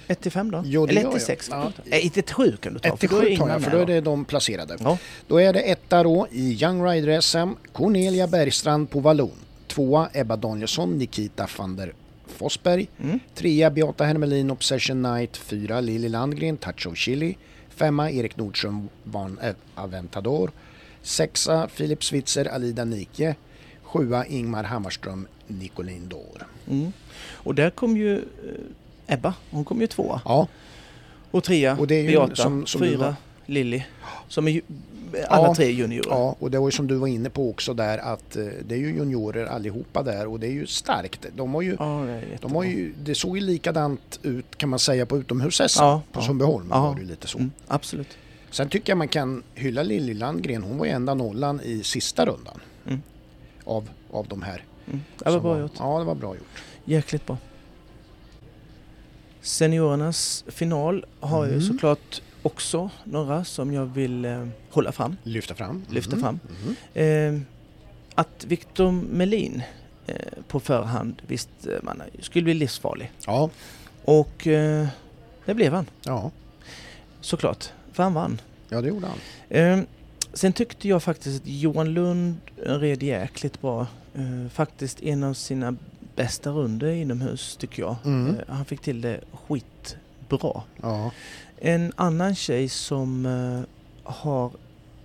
Speaker 1: 1 till 5 då?
Speaker 2: Jo, det
Speaker 1: Eller
Speaker 2: gör
Speaker 1: 1 till
Speaker 2: jag.
Speaker 1: 6?
Speaker 2: Ja.
Speaker 1: Nej, 1 till 7 kan du ta.
Speaker 2: 1 till
Speaker 1: för då är
Speaker 2: 7 tar jag, för då är det de placerade.
Speaker 1: Ja.
Speaker 2: Då är det etta då i Young Rider SM, Cornelia Bergstrand på vallon. Tvåa Ebba Danielsson, Nikita van der Forsberg.
Speaker 1: Mm.
Speaker 2: Trea Beata Hermelin, Obsession Night. Fyra Lili Landgren, Touch of Chili. Femma Erik Nordström, Van Aventador. Sexa Filip Switzer, Alida Nike. Sjua Ingmar Hammarström, Nicolin Dor.
Speaker 1: Mm. Och där kom ju eh, Ebba, hon kom ju tvåa.
Speaker 2: Ja,
Speaker 1: Och trea
Speaker 2: Och det är
Speaker 1: Beata,
Speaker 2: som- som
Speaker 1: fyra
Speaker 2: var-
Speaker 1: Lilly. Som är alla
Speaker 2: Ja.
Speaker 1: tre juniorer.
Speaker 2: ja, och det var ju som du var inne på också där att eh, det är ju juniorer allihopa där och det är ju starkt. De har ju
Speaker 1: Ja, det,
Speaker 2: De har ju, det såg ju likadant ut kan man säga på utomhus
Speaker 1: Ja,
Speaker 2: på
Speaker 1: ja.
Speaker 2: Sundbyholm. Var det lite så.
Speaker 1: Mm, absolut.
Speaker 2: Sen tycker jag man kan hylla Lilly Landgren. Hon var ju enda nollan i sista rundan.
Speaker 1: Mm.
Speaker 2: Av, av de här.
Speaker 1: Mm. Det var bra gjort.
Speaker 2: Ja, det var bra gjort.
Speaker 1: Jäkligt bra. Seniorernas final har ju
Speaker 2: Mm.
Speaker 1: såklart också några som jag vill eh, hålla fram.
Speaker 2: Lyfta fram.
Speaker 1: Lyfta
Speaker 2: Mhm.
Speaker 1: fram.
Speaker 2: Mhm.
Speaker 1: Eh, att Victor Melin eh, på förhand visst eh, man skulle bli livsfarlig.
Speaker 2: Ja,
Speaker 1: Och eh, det blev han
Speaker 2: ja,
Speaker 1: såklart. För han vann.
Speaker 2: ja, det gjorde han.
Speaker 1: Eh, sen tyckte jag faktiskt att Johan Lund red jäkligt bra. Faktiskt en av sina bästa runder inomhus tycker jag.
Speaker 2: Mm.
Speaker 1: Eh, han fick till det skitbra.
Speaker 2: Ja,
Speaker 1: En annan tjej som eh, har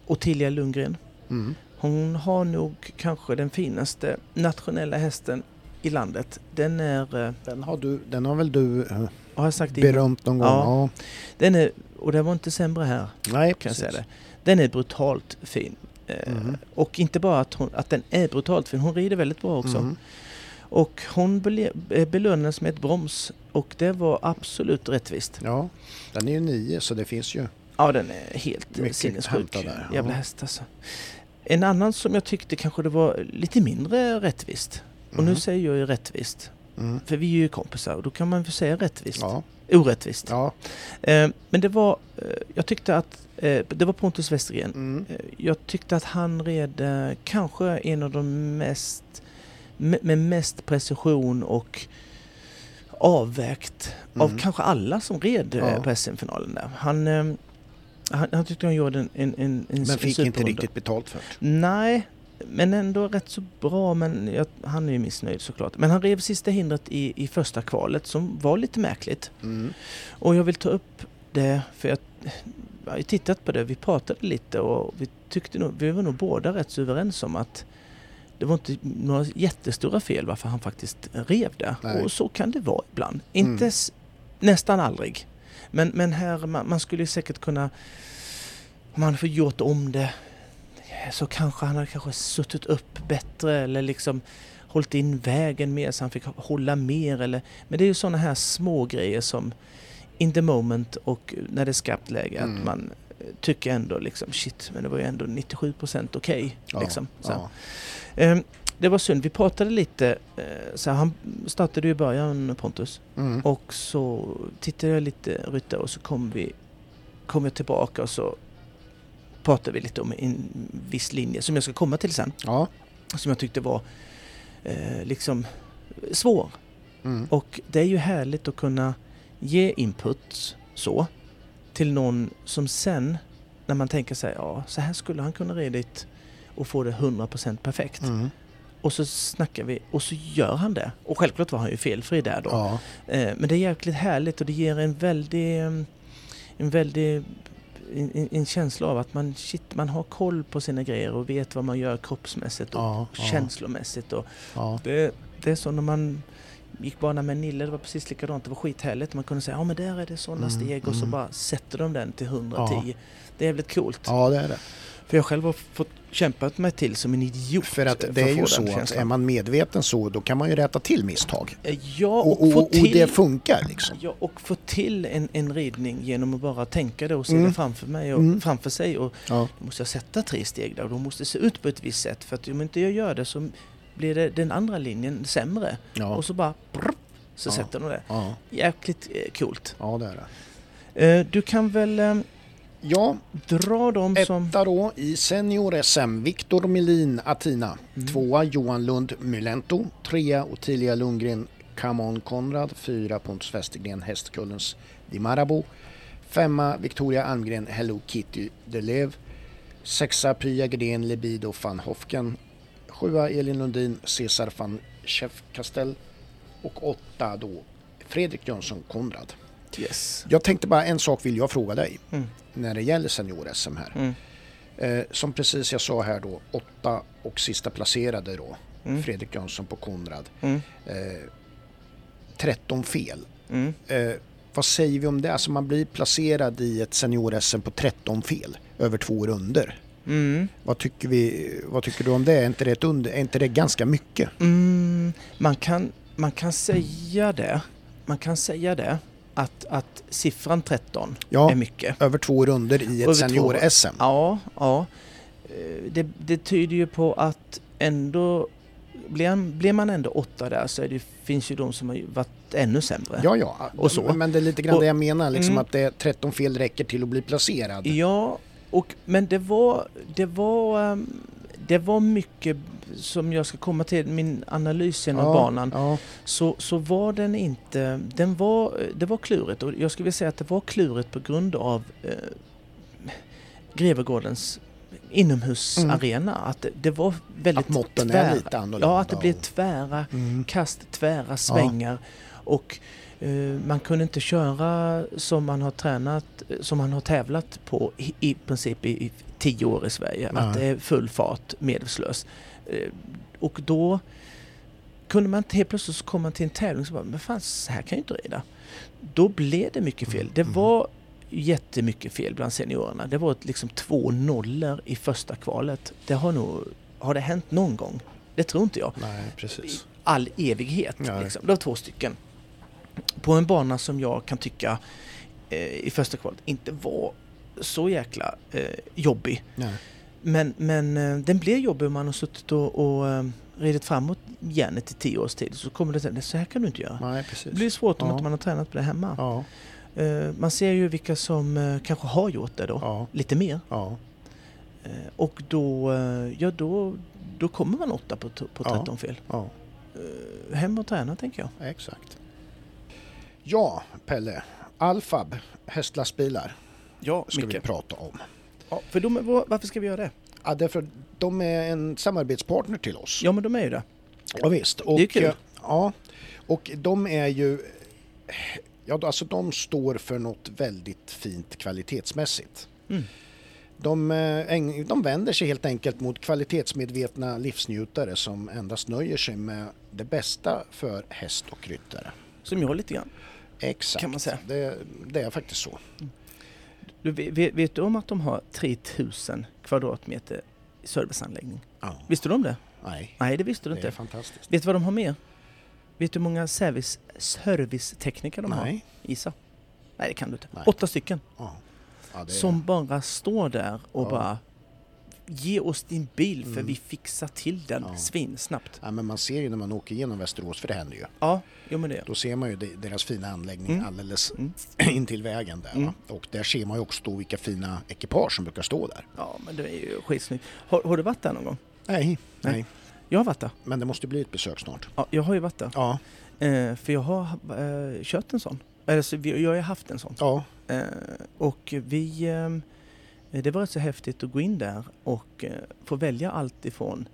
Speaker 1: Ottilia Lundgren.
Speaker 2: mm.
Speaker 1: Hon har nog kanske den finaste nationella hästen i landet. Den är, eh,
Speaker 2: den, har du, den har väl du
Speaker 1: har jag sagt
Speaker 2: berömt någon gång?
Speaker 1: Ja.
Speaker 2: Ja.
Speaker 1: den är, och det var inte sämre här
Speaker 2: Nej,
Speaker 1: kan jag säga det. Den är brutalt fin.
Speaker 2: Mhm.
Speaker 1: Och inte bara att, hon, att den är brutalt fin, hon rider väldigt bra också.
Speaker 2: Mm.
Speaker 1: Och hon eh, belönades med ett broms och det var absolut rättvist.
Speaker 2: Ja, den är ju nio så det finns ju.
Speaker 1: Ja, den är helt
Speaker 2: Mycket
Speaker 1: sinnessjuk.
Speaker 2: där, ja.
Speaker 1: Jävla häst alltså. En annan som jag tyckte kanske det var lite mindre rättvist. Och nu
Speaker 2: Mhm.
Speaker 1: säger jag ju rättvist.
Speaker 2: Mm.
Speaker 1: För vi är ju kompisar och då kan man väl säga rättvist.
Speaker 2: Ja,
Speaker 1: Orättvist.
Speaker 2: ja.
Speaker 1: Eh, men det var, eh, jag tyckte att, eh, det var Pontus Westergren.
Speaker 2: Mm.
Speaker 1: Jag tyckte att han red eh, kanske en av de mest, me- med mest precision och avvägt av
Speaker 2: Mm.
Speaker 1: kanske alla som red eh,
Speaker 2: Ja.
Speaker 1: på SM-finalen där. Han, eh, han, han tyckte han gjorde en, en, en, en
Speaker 2: Men fick inte riktigt betalt för det.
Speaker 1: Nej, men ändå rätt så bra, men jag, han är ju missnöjd såklart. Men han rev sista hindret i, i första kvalet som var lite märkligt.
Speaker 2: Mm.
Speaker 1: Och jag vill ta upp det för jag, jag har ju tittat på det, vi pratade lite och vi tyckte nog, vi var nog båda rätt så överens om att det var inte några jättestora fel varför han faktiskt rev det.
Speaker 2: Nej.
Speaker 1: Och så kan det vara ibland. Inte
Speaker 2: Mm.
Speaker 1: nästan aldrig. Men, men här, man, man skulle säkert kunna, om man fått gjort om det så kanske han hade kanske suttit upp bättre eller liksom hållit in vägen mer så han fick hålla mer eller men det är ju sådana här små grejer som in the moment och när det är skarpt läge
Speaker 2: Mm.
Speaker 1: att man eh, tycker ändå liksom shit men det var ju ändå 97% okej
Speaker 2: Ja,
Speaker 1: liksom. Så.
Speaker 2: ja.
Speaker 1: Ehm, det var synd, vi pratade lite, eh, så han startade ju i början Pontus
Speaker 2: Mm.
Speaker 1: och så tittade jag lite ryttare och så kom vi kom jag tillbaka och så pratade vi lite om en viss linje som jag ska komma till sen.
Speaker 2: ja.
Speaker 1: Som jag tyckte var eh, liksom svår.
Speaker 2: Mm.
Speaker 1: Och det är ju härligt att kunna ge input så till någon som sen när man tänker sig ja så här skulle han kunna ridit och få det 100% perfekt.
Speaker 2: Mm.
Speaker 1: Och så snackar vi och så gör han det. Och självklart var han ju felfri där då.
Speaker 2: Ja.
Speaker 1: Eh, Men det är jäkligt härligt och det ger en väldig, eh, en väldig en, en- känsla av att man, shit, man har koll på sina grejer och vet vad man gör kroppsmässigt och
Speaker 2: Ja, ja.
Speaker 1: känslomässigt. Och
Speaker 2: Ja.
Speaker 1: det, det är så när man gick bana med Nille, det var precis likadant. Det var skithärligt. Man kunde säga ja men där är det sådana
Speaker 2: Mm,
Speaker 1: steg och så
Speaker 2: mm.
Speaker 1: bara sätter de den till 110. Det är jävligt coolt.
Speaker 2: ja, det är det.
Speaker 1: För jag själv har fått kämpat mig till som en idiot.
Speaker 2: För att
Speaker 1: för
Speaker 2: det är ju så att är man medveten så då kan man ju rätta till misstag.
Speaker 1: Eh, Ja,
Speaker 2: Och,
Speaker 1: och,
Speaker 2: och, och
Speaker 1: till...
Speaker 2: det funkar liksom.
Speaker 1: Ja, och få till en, en ridning genom att bara tänka det och se
Speaker 2: Mm.
Speaker 1: det framför mig och
Speaker 2: Mm.
Speaker 1: framför sig. Och
Speaker 2: Ja.
Speaker 1: då måste jag sätta tre steg där och de måste se ut på ett visst sätt. För att om inte jag gör det så blir det den andra linjen sämre.
Speaker 2: Ja.
Speaker 1: Och så bara brr, så
Speaker 2: Ja.
Speaker 1: sätter de det.
Speaker 2: Ja.
Speaker 1: Jäkligt eh, coolt.
Speaker 2: ja, det är det.
Speaker 1: Eh, du kan väl eh,
Speaker 2: Ja,
Speaker 1: dra dem som...
Speaker 2: etta då i senior-SM. Viktor Melin, Atina.
Speaker 1: Mm.
Speaker 2: Tvåa Johan Lund, Mylento. Trea Ottilia Lundgren, Camon Konrad. Fyra Pontus Westergren, Hästkullens Di Marabou. Femma Victoria Almgren, Hello Kitty Delev. Sexa Pya Gren, Libido van Hofken. Sjua Elin Lundin, Cesar van Schäfkastell. Och åtta då Fredrik Jönsson Konrad.
Speaker 1: Yes.
Speaker 2: Jag tänkte bara en sak vill jag fråga dig
Speaker 1: Mm.
Speaker 2: när det gäller senior-SM här.
Speaker 1: Mm.
Speaker 2: Eh, som precis jag sa här då, åtta och sista placerade då,
Speaker 1: Mm.
Speaker 2: Fredrik Jönsson på Konrad.
Speaker 1: Mm.
Speaker 2: Eh, 13 fel.
Speaker 1: Mm.
Speaker 2: Eh, vad säger vi om det? Alltså man blir placerad i ett senior-SM på 13 fel över två runder.
Speaker 1: Mm.
Speaker 2: Vad tycker, vi, vad tycker du om det? Är inte det, under, är inte det ganska mycket?
Speaker 1: Mm, man, kan, man kan säga det. Man kan säga det. Att, att siffran 13
Speaker 2: Ja,
Speaker 1: är mycket.
Speaker 2: över två runder i ett senior-SM.
Speaker 1: Ja, ja. Eh, Det, det tyder ju på att ändå blir, blir man ändå åtta där så det, finns ju de som har varit ännu sämre.
Speaker 2: Ja, ja.
Speaker 1: Och så.
Speaker 2: Men det är lite grann
Speaker 1: Och-
Speaker 2: det jag menar, liksom
Speaker 1: Mm.
Speaker 2: att det är 13 fel räcker till att bli placerad.
Speaker 1: Ja, och, men det var, det var, ehm, det var mycket som jag ska komma till, min analys genom
Speaker 2: ja,
Speaker 1: banan.
Speaker 2: Ja,
Speaker 1: Så, så var den inte, den var, det var klurigt och jag skulle vilja säga att det var klurigt på grund av eh, Grevegårdens inomhusarena. Att det, var väldigt
Speaker 2: att måtten
Speaker 1: tvära.
Speaker 2: är lite annorlunda.
Speaker 1: Ja, att det blev tvära
Speaker 2: Mm.
Speaker 1: kast, tvära svängar och eh, man kunde inte köra som man har tränat, som man har tävlat på i, i princip i, i tio år i Sverige.
Speaker 2: Nej.
Speaker 1: Att det är full fart, medvetslös. Eh, och då kunde man helt plötsligt så kom man till en tävling och bara, men fan så här kan jag inte rida. Då blev det mycket fel. Det
Speaker 2: Mm.
Speaker 1: var jättemycket fel bland seniorerna. Det var liksom två nollor i första kvalet. Det har nog, har det hänt någon gång? Det tror inte jag
Speaker 2: Nej, precis.
Speaker 1: all evighet. Liksom. Det var två stycken. På en bana som jag kan tycka eh, i första kvalet inte var så jäkla eh, jobbig.
Speaker 2: Nej.
Speaker 1: Men, men eh, den blir jobbig om man har suttit och, och eh, ridit framåt järnet i tio års tid. Så kommer det säga, så här kan du inte göra.
Speaker 2: Nej, precis.
Speaker 1: Det blir svårt om
Speaker 2: Ja.
Speaker 1: inte man har tränat på det hemma.
Speaker 2: Ja,
Speaker 1: Eh, man ser ju vilka som kanske har gjort det då,
Speaker 2: ja,
Speaker 1: lite mer.
Speaker 2: ja.
Speaker 1: Och då, ja, då, då kommer man åtta på, på
Speaker 2: Ja.
Speaker 1: 13 fel.
Speaker 2: ja,
Speaker 1: hem och träna tänker jag.
Speaker 2: exakt. Ja, Pelle. Alfab, hästlastbilar,
Speaker 1: Ja,
Speaker 2: ska vi prata om.
Speaker 1: Ja, för de, var- varför ska vi göra det?
Speaker 2: Ja, därför de är en samarbetspartner till oss.
Speaker 1: Ja, men de är ju det.
Speaker 2: Ja, visst. Och,
Speaker 1: Det är kul.
Speaker 2: eh, Ja, och de är ju... Ja, alltså de står för något väldigt fint kvalitetsmässigt.
Speaker 1: Mm.
Speaker 2: De, eh, de vänder sig helt enkelt mot kvalitetsmedvetna livsnjutare som endast nöjer sig med det bästa för häst och ryttare.
Speaker 1: Som jag lite grann.
Speaker 2: Exakt,
Speaker 1: Kan man säga.
Speaker 2: Det, det är faktiskt så.
Speaker 1: Du, vet, vet du om att de har 3000 kvadratmeter serviceanläggning?
Speaker 2: Ja.
Speaker 1: Visste du om det?
Speaker 2: Nej,
Speaker 1: Nej, det visste du
Speaker 2: det är
Speaker 1: inte.
Speaker 2: fantastiskt.
Speaker 1: Vet du vad de har mer? Vet du hur många service, servicetekniker de har?
Speaker 2: Nej.
Speaker 1: Gissa. Nej, det kan du inte.
Speaker 2: Nej.
Speaker 1: Åtta stycken.
Speaker 2: Ja. Ja, det är-
Speaker 1: Som bara står där och bara Ge oss din bil för
Speaker 2: Mm.
Speaker 1: vi fixar till den
Speaker 2: Ja.
Speaker 1: svinsnabbt.
Speaker 2: Ja, men man ser ju när man åker igenom Västerås, för det händer ju.
Speaker 1: Ja, jo men det.
Speaker 2: Då ser man ju de- deras fina anläggning
Speaker 1: Mm.
Speaker 2: alldeles
Speaker 1: Mm.
Speaker 2: in till vägen där.
Speaker 1: Mm.
Speaker 2: Och där ser man ju också då vilka fina ekipage som brukar stå där.
Speaker 1: Ja, men det är ju skitsnyggt. Har, har du varit där någon gång?
Speaker 2: Nej,
Speaker 1: Nej.
Speaker 2: nej.
Speaker 1: Jag har varit där.
Speaker 2: Men det måste bli ett besök snart.
Speaker 1: Ja, jag har ju varit där.
Speaker 2: Ja,
Speaker 1: Eh, för jag har eh, kört en sån. Eller så vi, jag har ju haft en sån.
Speaker 2: ja,
Speaker 1: Eh, och vi... ehm, det var rätt så häftigt att gå in där och eh, få välja allt ifrån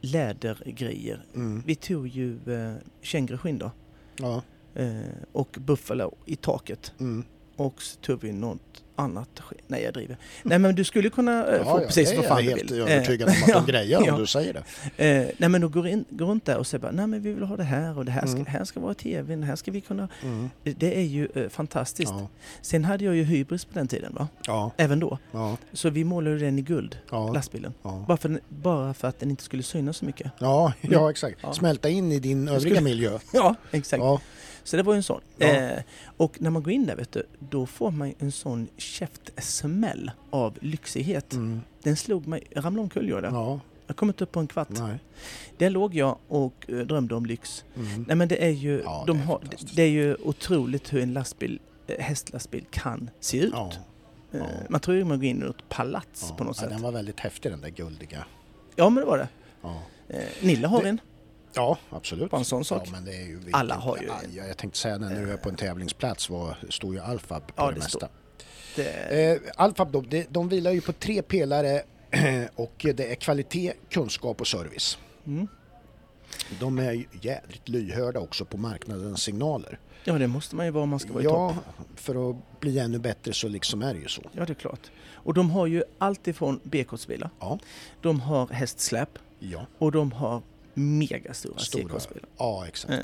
Speaker 1: lädergrejer.
Speaker 2: mm,
Speaker 1: Vi tog ju eh, känguruskinn då.
Speaker 2: ja,
Speaker 1: Eh, och buffalo i taket.
Speaker 2: mm.
Speaker 1: Och så tog vi något annat. Nej, jag driver. Nej, men du skulle kunna eh,
Speaker 2: ja,
Speaker 1: få
Speaker 2: ja,
Speaker 1: precis vad
Speaker 2: är
Speaker 1: fan
Speaker 2: jag
Speaker 1: du
Speaker 2: helt
Speaker 1: vill.
Speaker 2: övertygad
Speaker 1: Eh,
Speaker 2: om att de
Speaker 1: ja,
Speaker 2: grejer om
Speaker 1: ja.
Speaker 2: du säger det.
Speaker 1: Eh, nej men då går, in, går runt där och säger bara, nej men vi vill ha det här och det här ska,
Speaker 2: Mm.
Speaker 1: här ska vara tvn, här ska vi kunna...
Speaker 2: Mm.
Speaker 1: Det är ju eh, fantastiskt.
Speaker 2: Ja,
Speaker 1: Sen hade jag ju hybris på den tiden va?
Speaker 2: ja,
Speaker 1: Även då.
Speaker 2: ja,
Speaker 1: Så vi målade den i guld,
Speaker 2: ja,
Speaker 1: lastbilen.
Speaker 2: ja.
Speaker 1: Bara för, bara för att den inte skulle synas så mycket.
Speaker 2: Ja, ja, exakt. Smälta in i din övriga
Speaker 1: skulle-
Speaker 2: miljö.
Speaker 1: Ja, exakt.
Speaker 2: Ja,
Speaker 1: Så det var ju en sån.
Speaker 2: Ja.
Speaker 1: Eh, och när man går in där vet du, då får man en sån käftsmäll av lyxighet.
Speaker 2: mm.
Speaker 1: Den slog mig, jag ramlade omkull jag där.
Speaker 2: ja,
Speaker 1: Jag kom inte upp på en kvart.
Speaker 2: nej.
Speaker 1: Där låg jag och eh, drömde om lyx.
Speaker 2: Mm.
Speaker 1: Nej men det är ju,
Speaker 2: Ja,
Speaker 1: de
Speaker 2: det är
Speaker 1: har, det är ju otroligt hur en lastbil, eh, hästlastbil kan se ut.
Speaker 2: Ja,
Speaker 1: Eh,
Speaker 2: ja.
Speaker 1: Man tror ju man går in i något palats på något sätt.
Speaker 2: den var väldigt häftig den där guldiga.
Speaker 1: Ja men det var det. Nilla har
Speaker 2: Det-
Speaker 1: en.
Speaker 2: Ja, absolut.
Speaker 1: Bara en sån sak.
Speaker 2: Ja, ju
Speaker 1: Alla har ju en.
Speaker 2: jag tänkte säga när du är på en tävlingsplats var, står ju Alfab på
Speaker 1: Ja,
Speaker 2: det
Speaker 1: det
Speaker 2: mesta.
Speaker 1: Det,
Speaker 2: Eh, Alfab de, de vilar ju på tre pelare och det är kvalitet, kunskap och service.
Speaker 1: mm.
Speaker 2: De är jädrigt lyhörda också på marknadens signaler.
Speaker 1: Ja det måste man ju vara om man ska vara i topp.
Speaker 2: Ja, för att bli ännu bättre så liksom är det ju så.
Speaker 1: Ja det är klart. Och de har ju allt ifrån B-kortsbilar.
Speaker 2: Ja,
Speaker 1: De har hästsläp
Speaker 2: ja,
Speaker 1: och de har megastora
Speaker 2: stora.
Speaker 1: C-kortsbilar.
Speaker 2: Ja, exakt.
Speaker 1: Eh,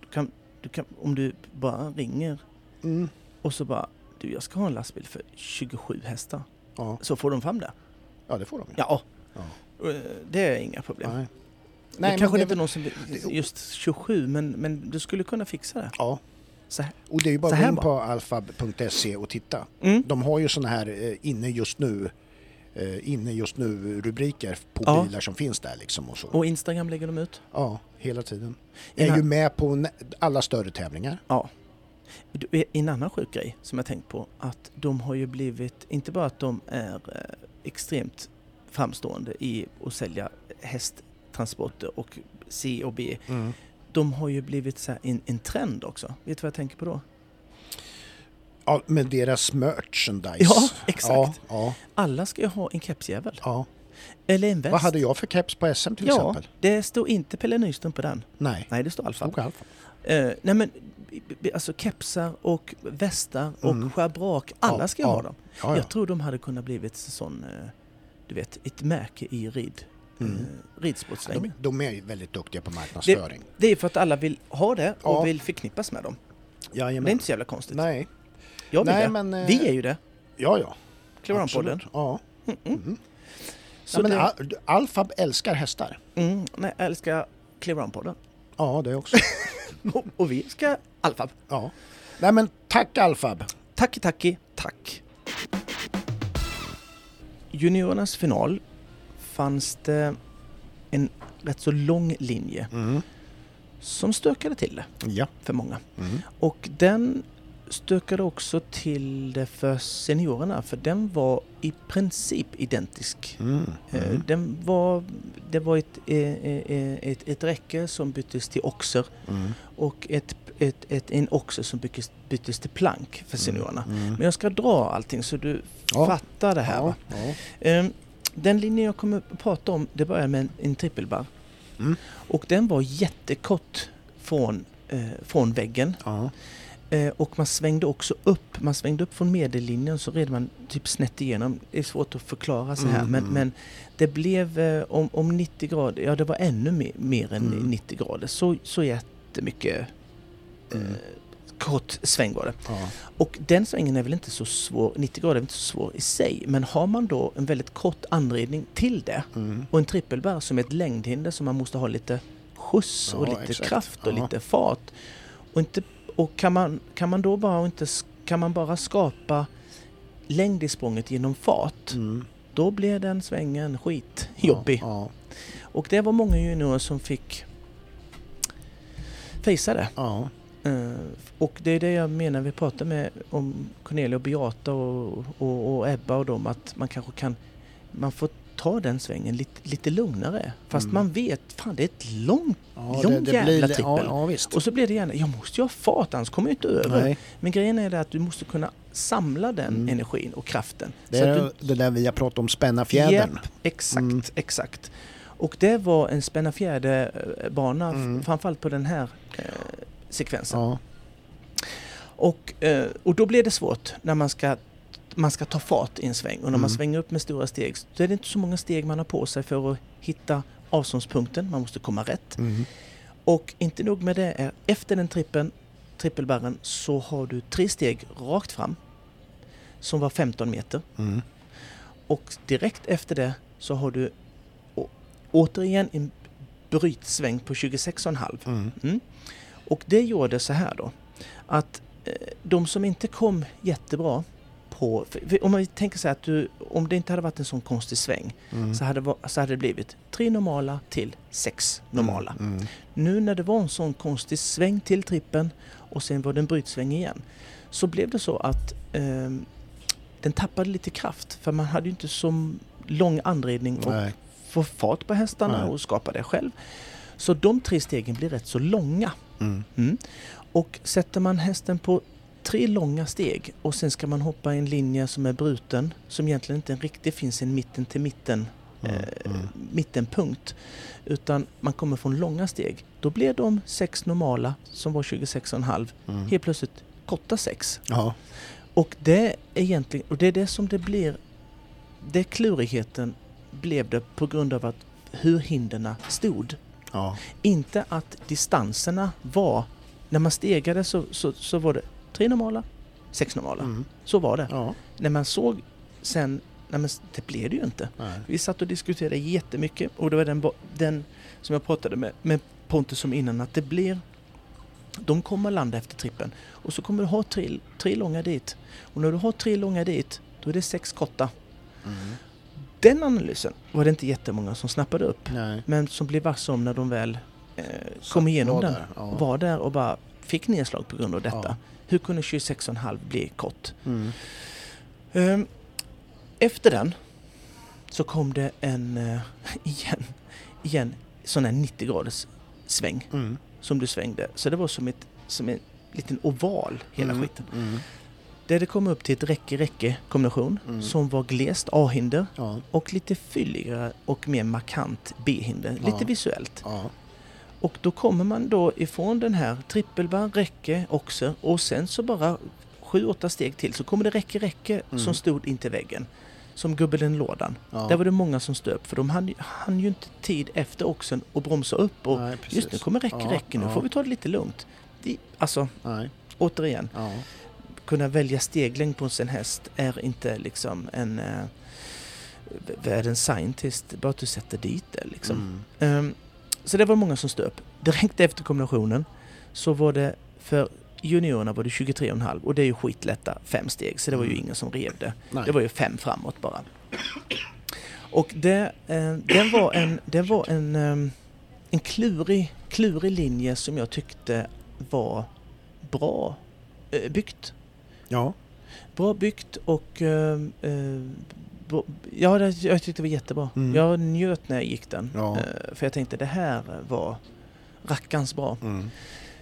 Speaker 1: du kan, du kan, om du bara ringer
Speaker 2: Mm,
Speaker 1: och så bara du jag ska ha en lastbil för 27 hästar.
Speaker 2: ja.
Speaker 1: Så får de fram det.
Speaker 2: ja, det får de ju.
Speaker 1: Ja,
Speaker 2: Ja.
Speaker 1: eh, det är inga problem.
Speaker 2: Nej.
Speaker 1: det
Speaker 2: Nej,
Speaker 1: kanske
Speaker 2: men
Speaker 1: inte
Speaker 2: det
Speaker 1: är någon som just 27 men, men du skulle kunna fixa det.
Speaker 2: Ja,
Speaker 1: Så här.
Speaker 2: och det är ju bara att gå in på alfab.se och titta.
Speaker 1: Mm.
Speaker 2: De har ju sådana här eh, inne just nu eh, inne just nu rubriker på
Speaker 1: Ja.
Speaker 2: bilar som finns där liksom och så.
Speaker 1: Och Instagram lägger de ut.
Speaker 2: Ja, hela tiden.
Speaker 1: En
Speaker 2: Är ju med på alla större tävlingar.
Speaker 1: Ja. Du, En annan sjuk grej som jag tänkt på att de har ju blivit, inte bara att de är eh, extremt framstående i att sälja hästtransporter och C och B. De har ju blivit så här en, en trend också. Vet du vad jag tänker på då?
Speaker 2: Ja, med deras merchandise.
Speaker 1: Ja, exakt.
Speaker 2: Ja, ja,
Speaker 1: Alla ska ju ha en kepsjävel.
Speaker 2: ja.
Speaker 1: Eller en väst.
Speaker 2: Vad hade jag för keps på SM till
Speaker 1: ja,
Speaker 2: exempel?
Speaker 1: det står inte Pelle Nyström på den.
Speaker 2: Nej,
Speaker 1: Nej, det står Alfa.
Speaker 2: Alfa.
Speaker 1: Eh, nej men, alltså kepsar och västar och
Speaker 2: Mm.
Speaker 1: schabrak, alla ska
Speaker 2: ja.
Speaker 1: ha dem.
Speaker 2: Ja, ja.
Speaker 1: Jag tror de hade kunnat blivit sån, eh, du vet, ett märke i rid,
Speaker 2: Mm.
Speaker 1: eh, ridsportsvängen.
Speaker 2: De, de är väldigt duktiga på marknadsföring.
Speaker 1: Det är för att alla vill ha det och vill förknippas med dem.
Speaker 2: Jajamän.
Speaker 1: Det är inte så jävla konstigt.
Speaker 2: Nej,
Speaker 1: Jag vill
Speaker 2: Nej,
Speaker 1: det.
Speaker 2: men, eh,
Speaker 1: Vi är ju det.
Speaker 2: ja ja. Absolut. Ja.
Speaker 1: Mm, mm.
Speaker 2: Mm.
Speaker 1: Så
Speaker 2: ja men
Speaker 1: det,
Speaker 2: Al- Alfab älskar hästar.
Speaker 1: mm, nej, älskar Clearon-podden.
Speaker 2: Ja, det också.
Speaker 1: och, och vi ska Alfab.
Speaker 2: ja. Nej men tack Alfab.
Speaker 1: Tacki tacki, tack. Juniorernas final fanns det en rätt så lång linje
Speaker 2: Mm.
Speaker 1: som stökade till det
Speaker 2: Ja.
Speaker 1: för många.
Speaker 2: Mm.
Speaker 1: Och den stökade också till det för seniorerna för den var i princip identisk.
Speaker 2: Mm.
Speaker 1: Eh,
Speaker 2: Mm.
Speaker 1: Den var, det var ett, eh, eh, ett, ett räcke som byttes till oxer
Speaker 2: Mm.
Speaker 1: och ett, ett, ett, en oxer som byttes, byttes till plank för seniorerna.
Speaker 2: Mm.
Speaker 1: Men jag ska dra allting så du
Speaker 2: Ja.
Speaker 1: fattar det här.
Speaker 2: Ja.
Speaker 1: Ehm, Den linjen jag kommer att prata om, det börjar med en, en trippelbar.
Speaker 2: Mm.
Speaker 1: Och den var jättekort från, eh, från väggen. Eh, och man svängde också upp. Man svängde upp från medellinjen så red man typ snett igenom. Det är svårt att förklara så här
Speaker 2: Mm,
Speaker 1: men,
Speaker 2: mm.
Speaker 1: men det blev eh, om, om 90 grader, ja det var ännu mer, mer än
Speaker 2: Mm.
Speaker 1: 90 grader. Så, så jättemycket eh,
Speaker 2: Mm.
Speaker 1: kort sväng var det.
Speaker 2: Ja.
Speaker 1: Och den svängen är väl inte så svår, 90 grader är inte så svår i sig. Men har man då en väldigt kort anredning till det
Speaker 2: Mm.
Speaker 1: och en trippelbär som är ett längdhinder som man måste ha lite skjuts och
Speaker 2: Ja,
Speaker 1: lite
Speaker 2: exakt.
Speaker 1: kraft och
Speaker 2: Ja.
Speaker 1: lite fart. Och, inte, och kan, man, kan man då bara inte kan man bara skapa längd i språnget genom fart,
Speaker 2: Mm.
Speaker 1: då blir den svängen skitjobbig. Och det var många juniorer som fick fejsa det.
Speaker 2: Ja.
Speaker 1: Eh, och det är det jag menar, vi pratar med om Cornelia och Beata och, och, och Ebba och dem, att man kanske kan, man får ta den svängen lite, lite lugnare. Fast
Speaker 2: Mm.
Speaker 1: man vet, fan det är ett långt,
Speaker 2: Ja,
Speaker 1: Lång jävla
Speaker 2: ja,
Speaker 1: trippel.
Speaker 2: ja, visst.
Speaker 1: och så blir det gärna, jag måste ju ha fart annars kommer jag inte över.
Speaker 2: Nej,
Speaker 1: Men grejen är det att du måste kunna samla den
Speaker 2: Mm.
Speaker 1: energin och kraften.
Speaker 2: det är
Speaker 1: du,
Speaker 2: det där vi har pratat om, spänna fjädern.
Speaker 1: Japp, exakt,
Speaker 2: Mm.
Speaker 1: exakt. Och det var en spänna fjärde-bana,
Speaker 2: Mm.
Speaker 1: framförallt på den här eh, sekvensen.
Speaker 2: Ja.
Speaker 1: Och, eh, och då blir det svårt när man ska, man ska ta fart i en sväng. Och när man
Speaker 2: Mm.
Speaker 1: svänger upp med stora steg så är det inte så många steg man har på sig för att hitta avståndspunkten. Man måste komma rätt.
Speaker 2: Mm.
Speaker 1: Och inte nog med det, är efter den trippen, trippelbarren så har du tre steg rakt fram som var 15 meter.
Speaker 2: Mm.
Speaker 1: Och direkt efter det så har du å- återigen en brytsväng på 26,5.
Speaker 2: Mm.
Speaker 1: Mm. Och det gjorde så här då att eh, de som inte kom jättebra på... Om man tänker sig att du, om det inte hade varit en sån konstig sväng
Speaker 2: Mm.
Speaker 1: så, hade, så hade det blivit tre normala till sex normala.
Speaker 2: Mm.
Speaker 1: Nu när det var en sån konstig sväng till trippen och sen var det en brytsväng igen så blev det så att ehm, den tappade lite kraft för man hade ju inte så lång anredning och
Speaker 2: Nej.
Speaker 1: få fart på hästarna
Speaker 2: Nej.
Speaker 1: och skapa det själv. Så de tre stegen blir rätt så långa.
Speaker 2: Mm.
Speaker 1: Mm. Och sätter man hästen på tre långa steg och sen ska man hoppa i en linje som är bruten, som egentligen inte riktigt finns en mitten till mitten,
Speaker 2: Mm.
Speaker 1: eh,
Speaker 2: Mm.
Speaker 1: mittenpunkt, utan man kommer från långa steg. Då blir de sex normala, som var 26,5,
Speaker 2: Mm.
Speaker 1: helt plötsligt korta sex.
Speaker 2: Ja.
Speaker 1: Och det är egentligen, och det är det som det blir, det klurigheten blev det på grund av att hur hinderna stod.
Speaker 2: Ja.
Speaker 1: Inte att distanserna var... När man stegade så, så, så var det tre normala, sex normala.
Speaker 2: Mm.
Speaker 1: Så var det.
Speaker 2: Ja.
Speaker 1: När man såg sen... Nej men det blev det ju inte.
Speaker 2: Nej.
Speaker 1: Vi satt och diskuterade jättemycket och det var den, den som jag pratade med, med Pontus om innan att det blir... De kommer landa efter trippen och så kommer du ha tre, tre långa dit. Och när du har tre långa dit, då är det sex korta.
Speaker 2: Mm.
Speaker 1: Den analysen var det inte jättemånga som snappade upp.
Speaker 2: Nej.
Speaker 1: Men som blev varse om när de väl eh, kom igenom
Speaker 2: var
Speaker 1: den.
Speaker 2: där, ja.
Speaker 1: Var där och bara fick nedslag på grund av detta.
Speaker 2: Ja.
Speaker 1: Hur kunde 26,5 bli kort?
Speaker 2: Mm.
Speaker 1: Ehm, efter den så kom det en, eh, igen, igen, sån här 90 graders sväng
Speaker 2: Mm.
Speaker 1: som du svängde. Så det var som, ett, som en liten oval hela
Speaker 2: Mm.
Speaker 1: skiten. Där det kom upp till ett räcke-räcke kombination
Speaker 2: Mm.
Speaker 1: som var glest A-hinder
Speaker 2: Ja.
Speaker 1: och lite fylligare och mer markant B-hinder.
Speaker 2: Ja.
Speaker 1: Lite visuellt.
Speaker 2: Ja.
Speaker 1: Och då kommer man då ifrån den här trippelbar, räcke, oxer och sen så bara sju, åtta steg till så kommer det räcke, räcke
Speaker 2: Mm.
Speaker 1: som stod intill väggen. Som gubbelen lådan.
Speaker 2: Ja.
Speaker 1: Där var det många som stöp för de hann, hann ju inte tid efter oxen att bromsa upp och
Speaker 2: Nej,
Speaker 1: just nu kommer räcke,
Speaker 2: Ja,
Speaker 1: nu
Speaker 2: ja.
Speaker 1: får vi ta det lite lugnt. Det, alltså,
Speaker 2: Nej.
Speaker 1: återigen. Kunna välja steglängd på sin häst är inte liksom en eh, världens scientist, bara att du sätter dit det liksom.
Speaker 2: Mm.
Speaker 1: Ehm, så det var många som stöp. Direkt efter kombinationen så var det för juniorerna var det 23,5 och det är ju skitlätta fem steg så det var ju
Speaker 2: Mm.
Speaker 1: ingen som rev det.
Speaker 2: Nej.
Speaker 1: Det var ju fem framåt bara. Och det, eh, den var en, det var en, ehm, en klurig, klurig linje som jag tyckte var bra eh, byggt.
Speaker 2: Ja.
Speaker 1: Bra byggt och eh, eh, bra- ja, det, jag tyckte det var jättebra.
Speaker 2: Mm.
Speaker 1: Jag njöt när jag gick den.
Speaker 2: Ja.
Speaker 1: Eh, för jag tänkte det här var rackarns bra.
Speaker 2: Mm.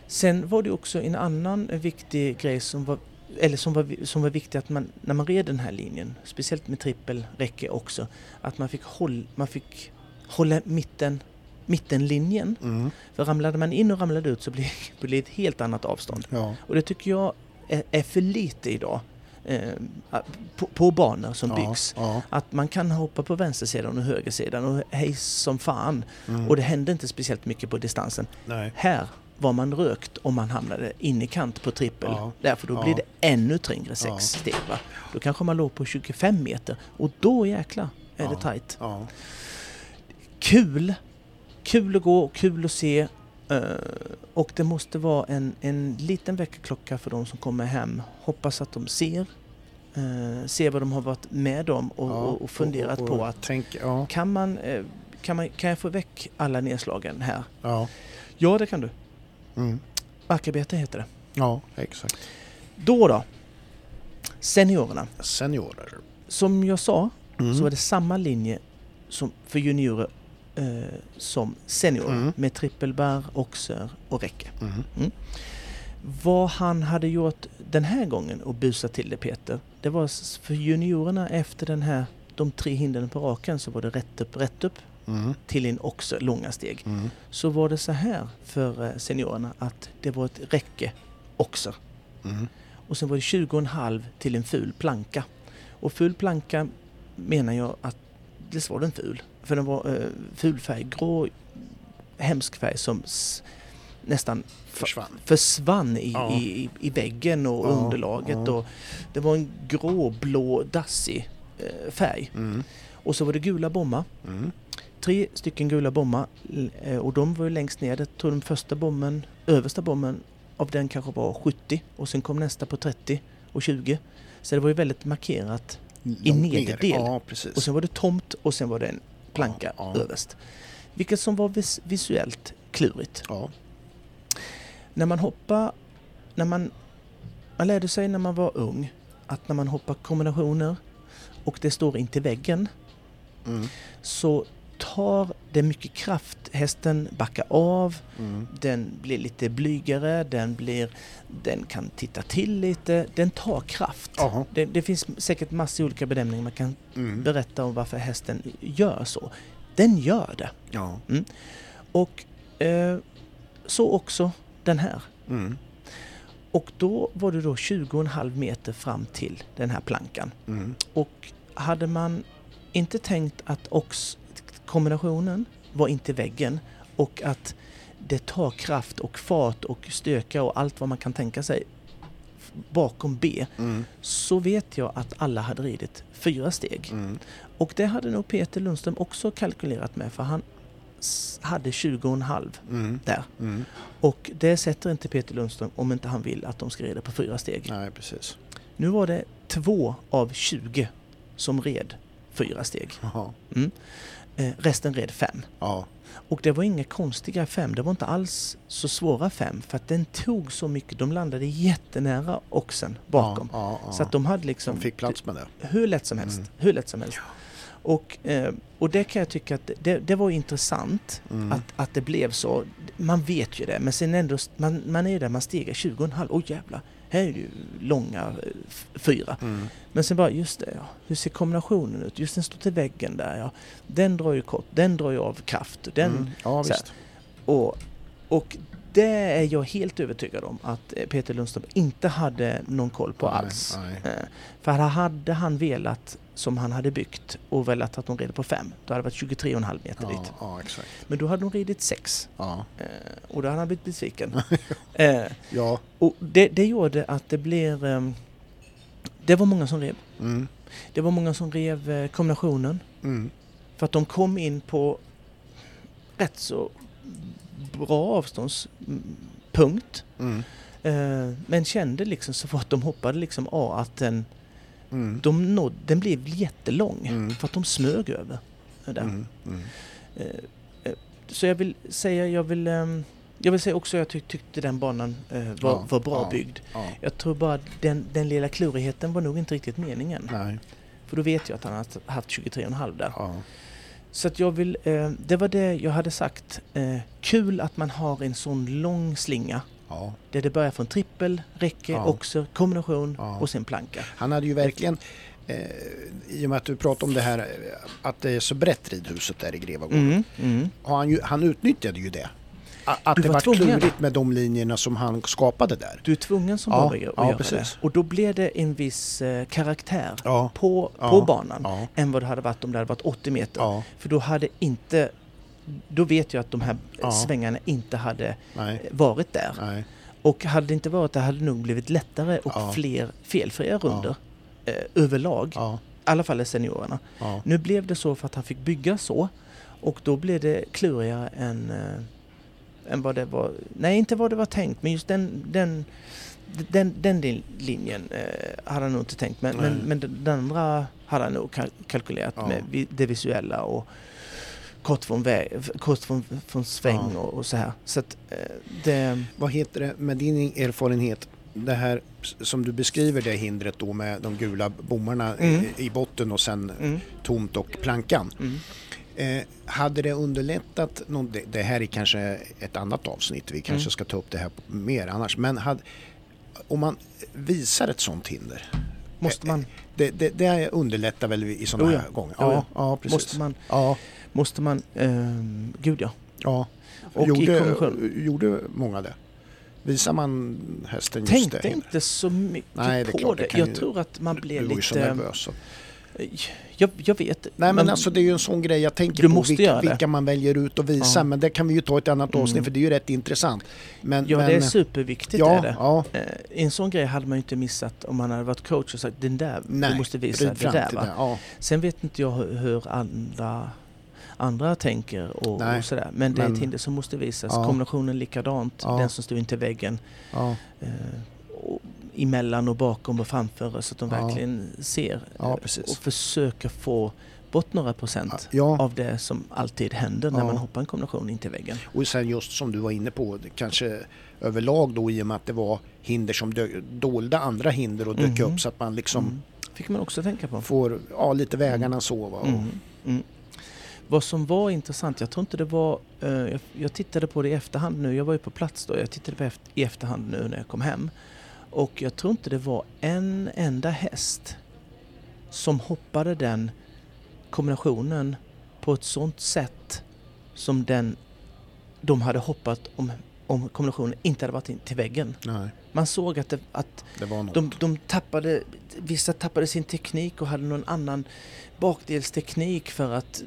Speaker 1: Sen var det också en annan viktig grej som var eller som var, som var viktigt att man, när man red den här linjen, speciellt med trippelräcke också, att man fick, håll, man fick hålla mitten, mittenlinjen.
Speaker 2: Mm.
Speaker 1: För ramlade man in och ramlade ut så blir blir det ett helt annat avstånd.
Speaker 2: Ja.
Speaker 1: Och det tycker jag är, är för lite idag eh, på, på banor som
Speaker 2: ja.
Speaker 1: byggs.
Speaker 2: Ja.
Speaker 1: Att man kan hoppa på vänstersidan och högersidan och hej som fan.
Speaker 2: Mm.
Speaker 1: Och det hände inte speciellt mycket på distansen.
Speaker 2: Nej.
Speaker 1: Här var man rökt om man hamnade in i kant på trippel.
Speaker 2: Ja.
Speaker 1: Därför då
Speaker 2: Ja.
Speaker 1: blir det ännu tyngre sex
Speaker 2: Ja.
Speaker 1: steg. Va? Då kanske man låg på 25 meter och då jäklar är det
Speaker 2: Ja.
Speaker 1: tajt.
Speaker 2: Ja.
Speaker 1: Kul! Kul att gå kul att se. Eh, och det måste vara en, en liten väckarklocka för de som kommer hem. Hoppas att de ser. Uh, ser vad de har varit med om och,
Speaker 2: Ja.
Speaker 1: och, och funderat
Speaker 2: Och-
Speaker 1: på att
Speaker 2: Tänk, ja.
Speaker 1: kan, man, eh, kan, man, kan jag få väck alla nedslagen här?
Speaker 2: Ja.
Speaker 1: Ja, det kan du.
Speaker 2: Mm.
Speaker 1: Markarbete heter det.
Speaker 2: ja, exakt.
Speaker 1: Då då. Seniorerna.
Speaker 2: Seniorer.
Speaker 1: Som jag sa
Speaker 2: Mm.
Speaker 1: så var det samma linje som för juniorer eh, som seniorer
Speaker 2: Mm.
Speaker 1: med trippelbär, oxer och räcke.
Speaker 2: Mm.
Speaker 1: Vad han hade gjort den här gången och busat till det Peter, det var för juniorerna efter den här, de tre hindren på raken så var det rätt upp, rätt upp
Speaker 2: Mm.
Speaker 1: till en oxer, långa steg.
Speaker 2: Mm.
Speaker 1: Så var det så här för eh, seniorerna att det var ett räcke oxer
Speaker 2: Mm.
Speaker 1: och sen var det 20,5 till en ful planka. Och ful planka menar jag att dels var den ful. För den var eh, ful färg, grå, hemsk färg som nästan
Speaker 2: Försvann.
Speaker 1: försvann i,
Speaker 2: Ja.
Speaker 1: i, i väggen och
Speaker 2: Ja,
Speaker 1: underlaget.
Speaker 2: ja.
Speaker 1: Och det var en gråblå, dassig eh, färg.
Speaker 2: Mm.
Speaker 1: Och så var det gula bommar.
Speaker 2: Mm.
Speaker 1: Tre stycken gula bommar eh, och de var ju längst ner. Jag tror den första bommen, översta bommen av den kanske var 70 och sen kom nästa på 30 och 20. Så det var ju väldigt markerat. I nederdel.
Speaker 2: Ja.
Speaker 1: Och sen var det tomt och sen var det en planka
Speaker 2: Ja,
Speaker 1: överst. Vilket som var vis- visuellt klurigt.
Speaker 2: Ja.
Speaker 1: När man hoppar, när man, man lärde sig när man var ung att när man hoppar kombinationer och det står intill väggen
Speaker 2: Mm.
Speaker 1: så tar det mycket kraft. Hästen backar av,
Speaker 2: Mm.
Speaker 1: den blir lite blygare, den, blir, den kan titta till lite, den tar kraft. Det, det finns säkert massor olika bedömningar man kan
Speaker 2: Mm.
Speaker 1: berätta om varför hästen gör så. Den gör det.
Speaker 2: Ja.
Speaker 1: Och eh, så också den här.
Speaker 2: Mm.
Speaker 1: Och då var det då 20,5 meter fram till den här plankan.
Speaker 2: Mm.
Speaker 1: Och hade man inte tänkt att ox kombinationen var inte väggen och att det tar kraft och fart och stöka och allt vad man kan tänka sig bakom B
Speaker 2: Mm.
Speaker 1: så vet jag att alla hade ridit fyra steg.
Speaker 2: Mm.
Speaker 1: Och det hade nog Peter Lundström också kalkylerat med för han hade 20,5
Speaker 2: Mm.
Speaker 1: där.
Speaker 2: Mm.
Speaker 1: Och det sätter inte Peter Lundström om inte han vill att de ska rida på fyra steg.
Speaker 2: Nej, precis.
Speaker 1: Nu var det två av 20 som red fyra steg. Mm. Eh, resten red fem.
Speaker 2: Ja.
Speaker 1: Och det var inga konstiga fem, det var inte alls så svåra fem för att den tog så mycket, de landade jättenära oxen bakom.
Speaker 2: Ja, ja.
Speaker 1: Så att de hade liksom
Speaker 2: De fick plats med det.
Speaker 1: hur lätt som helst.
Speaker 2: Mm.
Speaker 1: Hur lätt som helst. Och, eh, och det kan jag tycka att det, det var intressant
Speaker 2: Mm.
Speaker 1: att, att det blev så. Man vet ju det, men sen ändå, man, man är ju där, man stegar 20,5. Åh jävlar, här är ju långa eh, fyra.
Speaker 2: Mm.
Speaker 1: Men sen bara, just det, ja. hur ser kombinationen ut? Just den står till väggen där, ja. Den drar ju kort, den drar ju av kraft. Den,
Speaker 2: Mm. Ja,
Speaker 1: och, och det är jag helt övertygad om att eh, Peter Lundström inte hade någon koll på
Speaker 2: Nej,
Speaker 1: alls.
Speaker 2: nej.
Speaker 1: Eh, För hade han velat som han hade byggt och velat att de rider på fem, då hade det varit 23,5 meter
Speaker 2: Ja,
Speaker 1: dit.
Speaker 2: ja.
Speaker 1: Men då hade de ridit sex
Speaker 2: Ja.
Speaker 1: eh, och då hade han blivit besviken. Eh,
Speaker 2: Ja.
Speaker 1: och det, det gjorde att det blev... ehm, Det var många som rev.
Speaker 2: Mm.
Speaker 1: Det var många som rev eh, kombinationen
Speaker 2: Mm.
Speaker 1: för att de kom in på rätt så bra avståndspunkt.
Speaker 2: Mm.
Speaker 1: Men kände liksom så fort de hoppade liksom A att den,
Speaker 2: Mm.
Speaker 1: de nådde, den blev jättelång.
Speaker 2: Mm.
Speaker 1: För att de smög över. Där.
Speaker 2: Mm. Mm.
Speaker 1: Eh, eh, Så jag vill säga, jag vill, ehm, jag vill säga också att jag tyck, tyckte den banan eh, var,
Speaker 2: Ja,
Speaker 1: var bra
Speaker 2: ja.
Speaker 1: byggd.
Speaker 2: Ja.
Speaker 1: Jag tror bara den, den lilla klurigheten var nog inte riktigt meningen.
Speaker 2: Nej.
Speaker 1: För då vet jag att han har haft 23,5 där. Så att jag vill, det var det jag hade sagt. Kul att man har en sån lång slinga
Speaker 2: Ja.
Speaker 1: Där det börjar från trippel, räcke,
Speaker 2: Ja.
Speaker 1: oxer, kombination
Speaker 2: Ja.
Speaker 1: och sen planka.
Speaker 2: Han hade ju verkligen, eh, i och med att du pratade om det här eh, att det är så brett ridhuset där i Grevagården.
Speaker 1: Mm, mm.
Speaker 2: Han, ju, han utnyttjade ju det. A- Att
Speaker 1: Du
Speaker 2: det
Speaker 1: var
Speaker 2: var klurigt med de linjerna som han skapade där.
Speaker 1: Du är tvungen som
Speaker 2: Ja,
Speaker 1: att
Speaker 2: ja,
Speaker 1: göra
Speaker 2: precis.
Speaker 1: det. Och då blir det en viss eh, karaktär
Speaker 2: Ja,
Speaker 1: på,
Speaker 2: Ja,
Speaker 1: på banan än vad det hade varit om det hade varit 80 meter. För då hade inte... Då vet jag att de här
Speaker 2: Ja.
Speaker 1: svängarna inte hade
Speaker 2: nej,
Speaker 1: varit där.
Speaker 2: nej,
Speaker 1: Och hade det inte varit det hade det nog blivit lättare och
Speaker 2: Ja.
Speaker 1: fler felfria runder eh, överlag.
Speaker 2: ja,
Speaker 1: I alla fall i seniorerna.
Speaker 2: ja,
Speaker 1: Nu blev det så för att han fick bygga så och då blev det klurigare än, eh, än vad det var. Nej, inte vad det var tänkt, men just den, den, den, den lin- linjen eh, hade han nog inte tänkt. Men, men, men den andra hade han nog kal- kalkylerat
Speaker 2: Ja.
Speaker 1: med det visuella och kort från, väg, kort från, från sväng
Speaker 2: Ja.
Speaker 1: och, och så här. Så att eh, det...
Speaker 2: Vad heter det med din erfarenhet? Det här som du beskriver det hindret då med de gula bommarna
Speaker 1: Mm.
Speaker 2: i, i botten och sen
Speaker 1: Mm,
Speaker 2: tomt och plankan.
Speaker 1: mm.
Speaker 2: Eh, hade det underlättat, någon, det, det här är kanske ett annat avsnitt, vi kanske
Speaker 1: Mm.
Speaker 2: ska ta upp det här mer annars, men hade, om man visar ett sånt hinder,
Speaker 1: Måste man,
Speaker 2: det, det, det underlättar väl i sådana här gånger? Ja,
Speaker 1: ja.
Speaker 2: ja, precis.
Speaker 1: måste man,
Speaker 2: Ja,
Speaker 1: måste man, ehm, gud ja.
Speaker 2: ja.
Speaker 1: Och
Speaker 2: gjorde, gjorde många det? Visar man hästen just
Speaker 1: Tänkte
Speaker 2: det?
Speaker 1: inte så mycket
Speaker 2: Nej, det
Speaker 1: på
Speaker 2: klart, det
Speaker 1: det. Jag
Speaker 2: ju-
Speaker 1: tror att man blev
Speaker 2: var ju så
Speaker 1: lite...
Speaker 2: nervös.
Speaker 1: Jag, jag vet.
Speaker 2: Nej men
Speaker 1: man-
Speaker 2: alltså det är ju en sån grej jag tänker på vilka, vilka man väljer ut och visa
Speaker 1: Ja.
Speaker 2: men det kan vi ju ta i ett annat avsnitt
Speaker 1: Mm.
Speaker 2: för det är ju rätt intressant. Men,
Speaker 1: Ja,
Speaker 2: men,
Speaker 1: det är superviktigt.
Speaker 2: ja,
Speaker 1: är det.
Speaker 2: ja,
Speaker 1: Eh, En sån grej hade man ju inte missat om man hade varit coach och sagt den där,
Speaker 2: Nej,
Speaker 1: du måste visa det där.
Speaker 2: det. Ja,
Speaker 1: Sen vet inte jag hur, hur andra, andra tänker och,
Speaker 2: Nej,
Speaker 1: och sådär. Men det är
Speaker 2: men-
Speaker 1: ett hinder som måste visas.
Speaker 2: Ja.
Speaker 1: Kombinationen likadant,
Speaker 2: Ja.
Speaker 1: den som står intill väggen.
Speaker 2: ja,
Speaker 1: Eh, och emellan och bakom och framför så att de verkligen ser. Eh. Och försöker få bort några procent av det som alltid händer när man hoppar en kombination in till väggen.
Speaker 2: Och sen just som du var inne på, kanske överlag då i och med att det var hinder som dö- dolda andra hinder och dök
Speaker 1: Mhm.
Speaker 2: upp så att man liksom
Speaker 1: Mm. fick man också tänka på.
Speaker 2: får ja, lite vägarna så. Va? Och,
Speaker 1: Mm. Mm. Vad som var intressant, jag tror inte det var... eh, jag, jag tittade på det i efterhand nu, jag var ju på plats då, jag tittade på eft- i efterhand nu när jag kom hem. Och jag tror inte det var en enda häst som hoppade den kombinationen på ett sånt sätt som den de hade hoppat om, om kombinationen inte hade varit in till väggen.
Speaker 2: Nej,
Speaker 1: Man såg att, det, att
Speaker 2: det
Speaker 1: de, de tappade, vissa tappade sin teknik och hade någon annan bakdelsteknik för att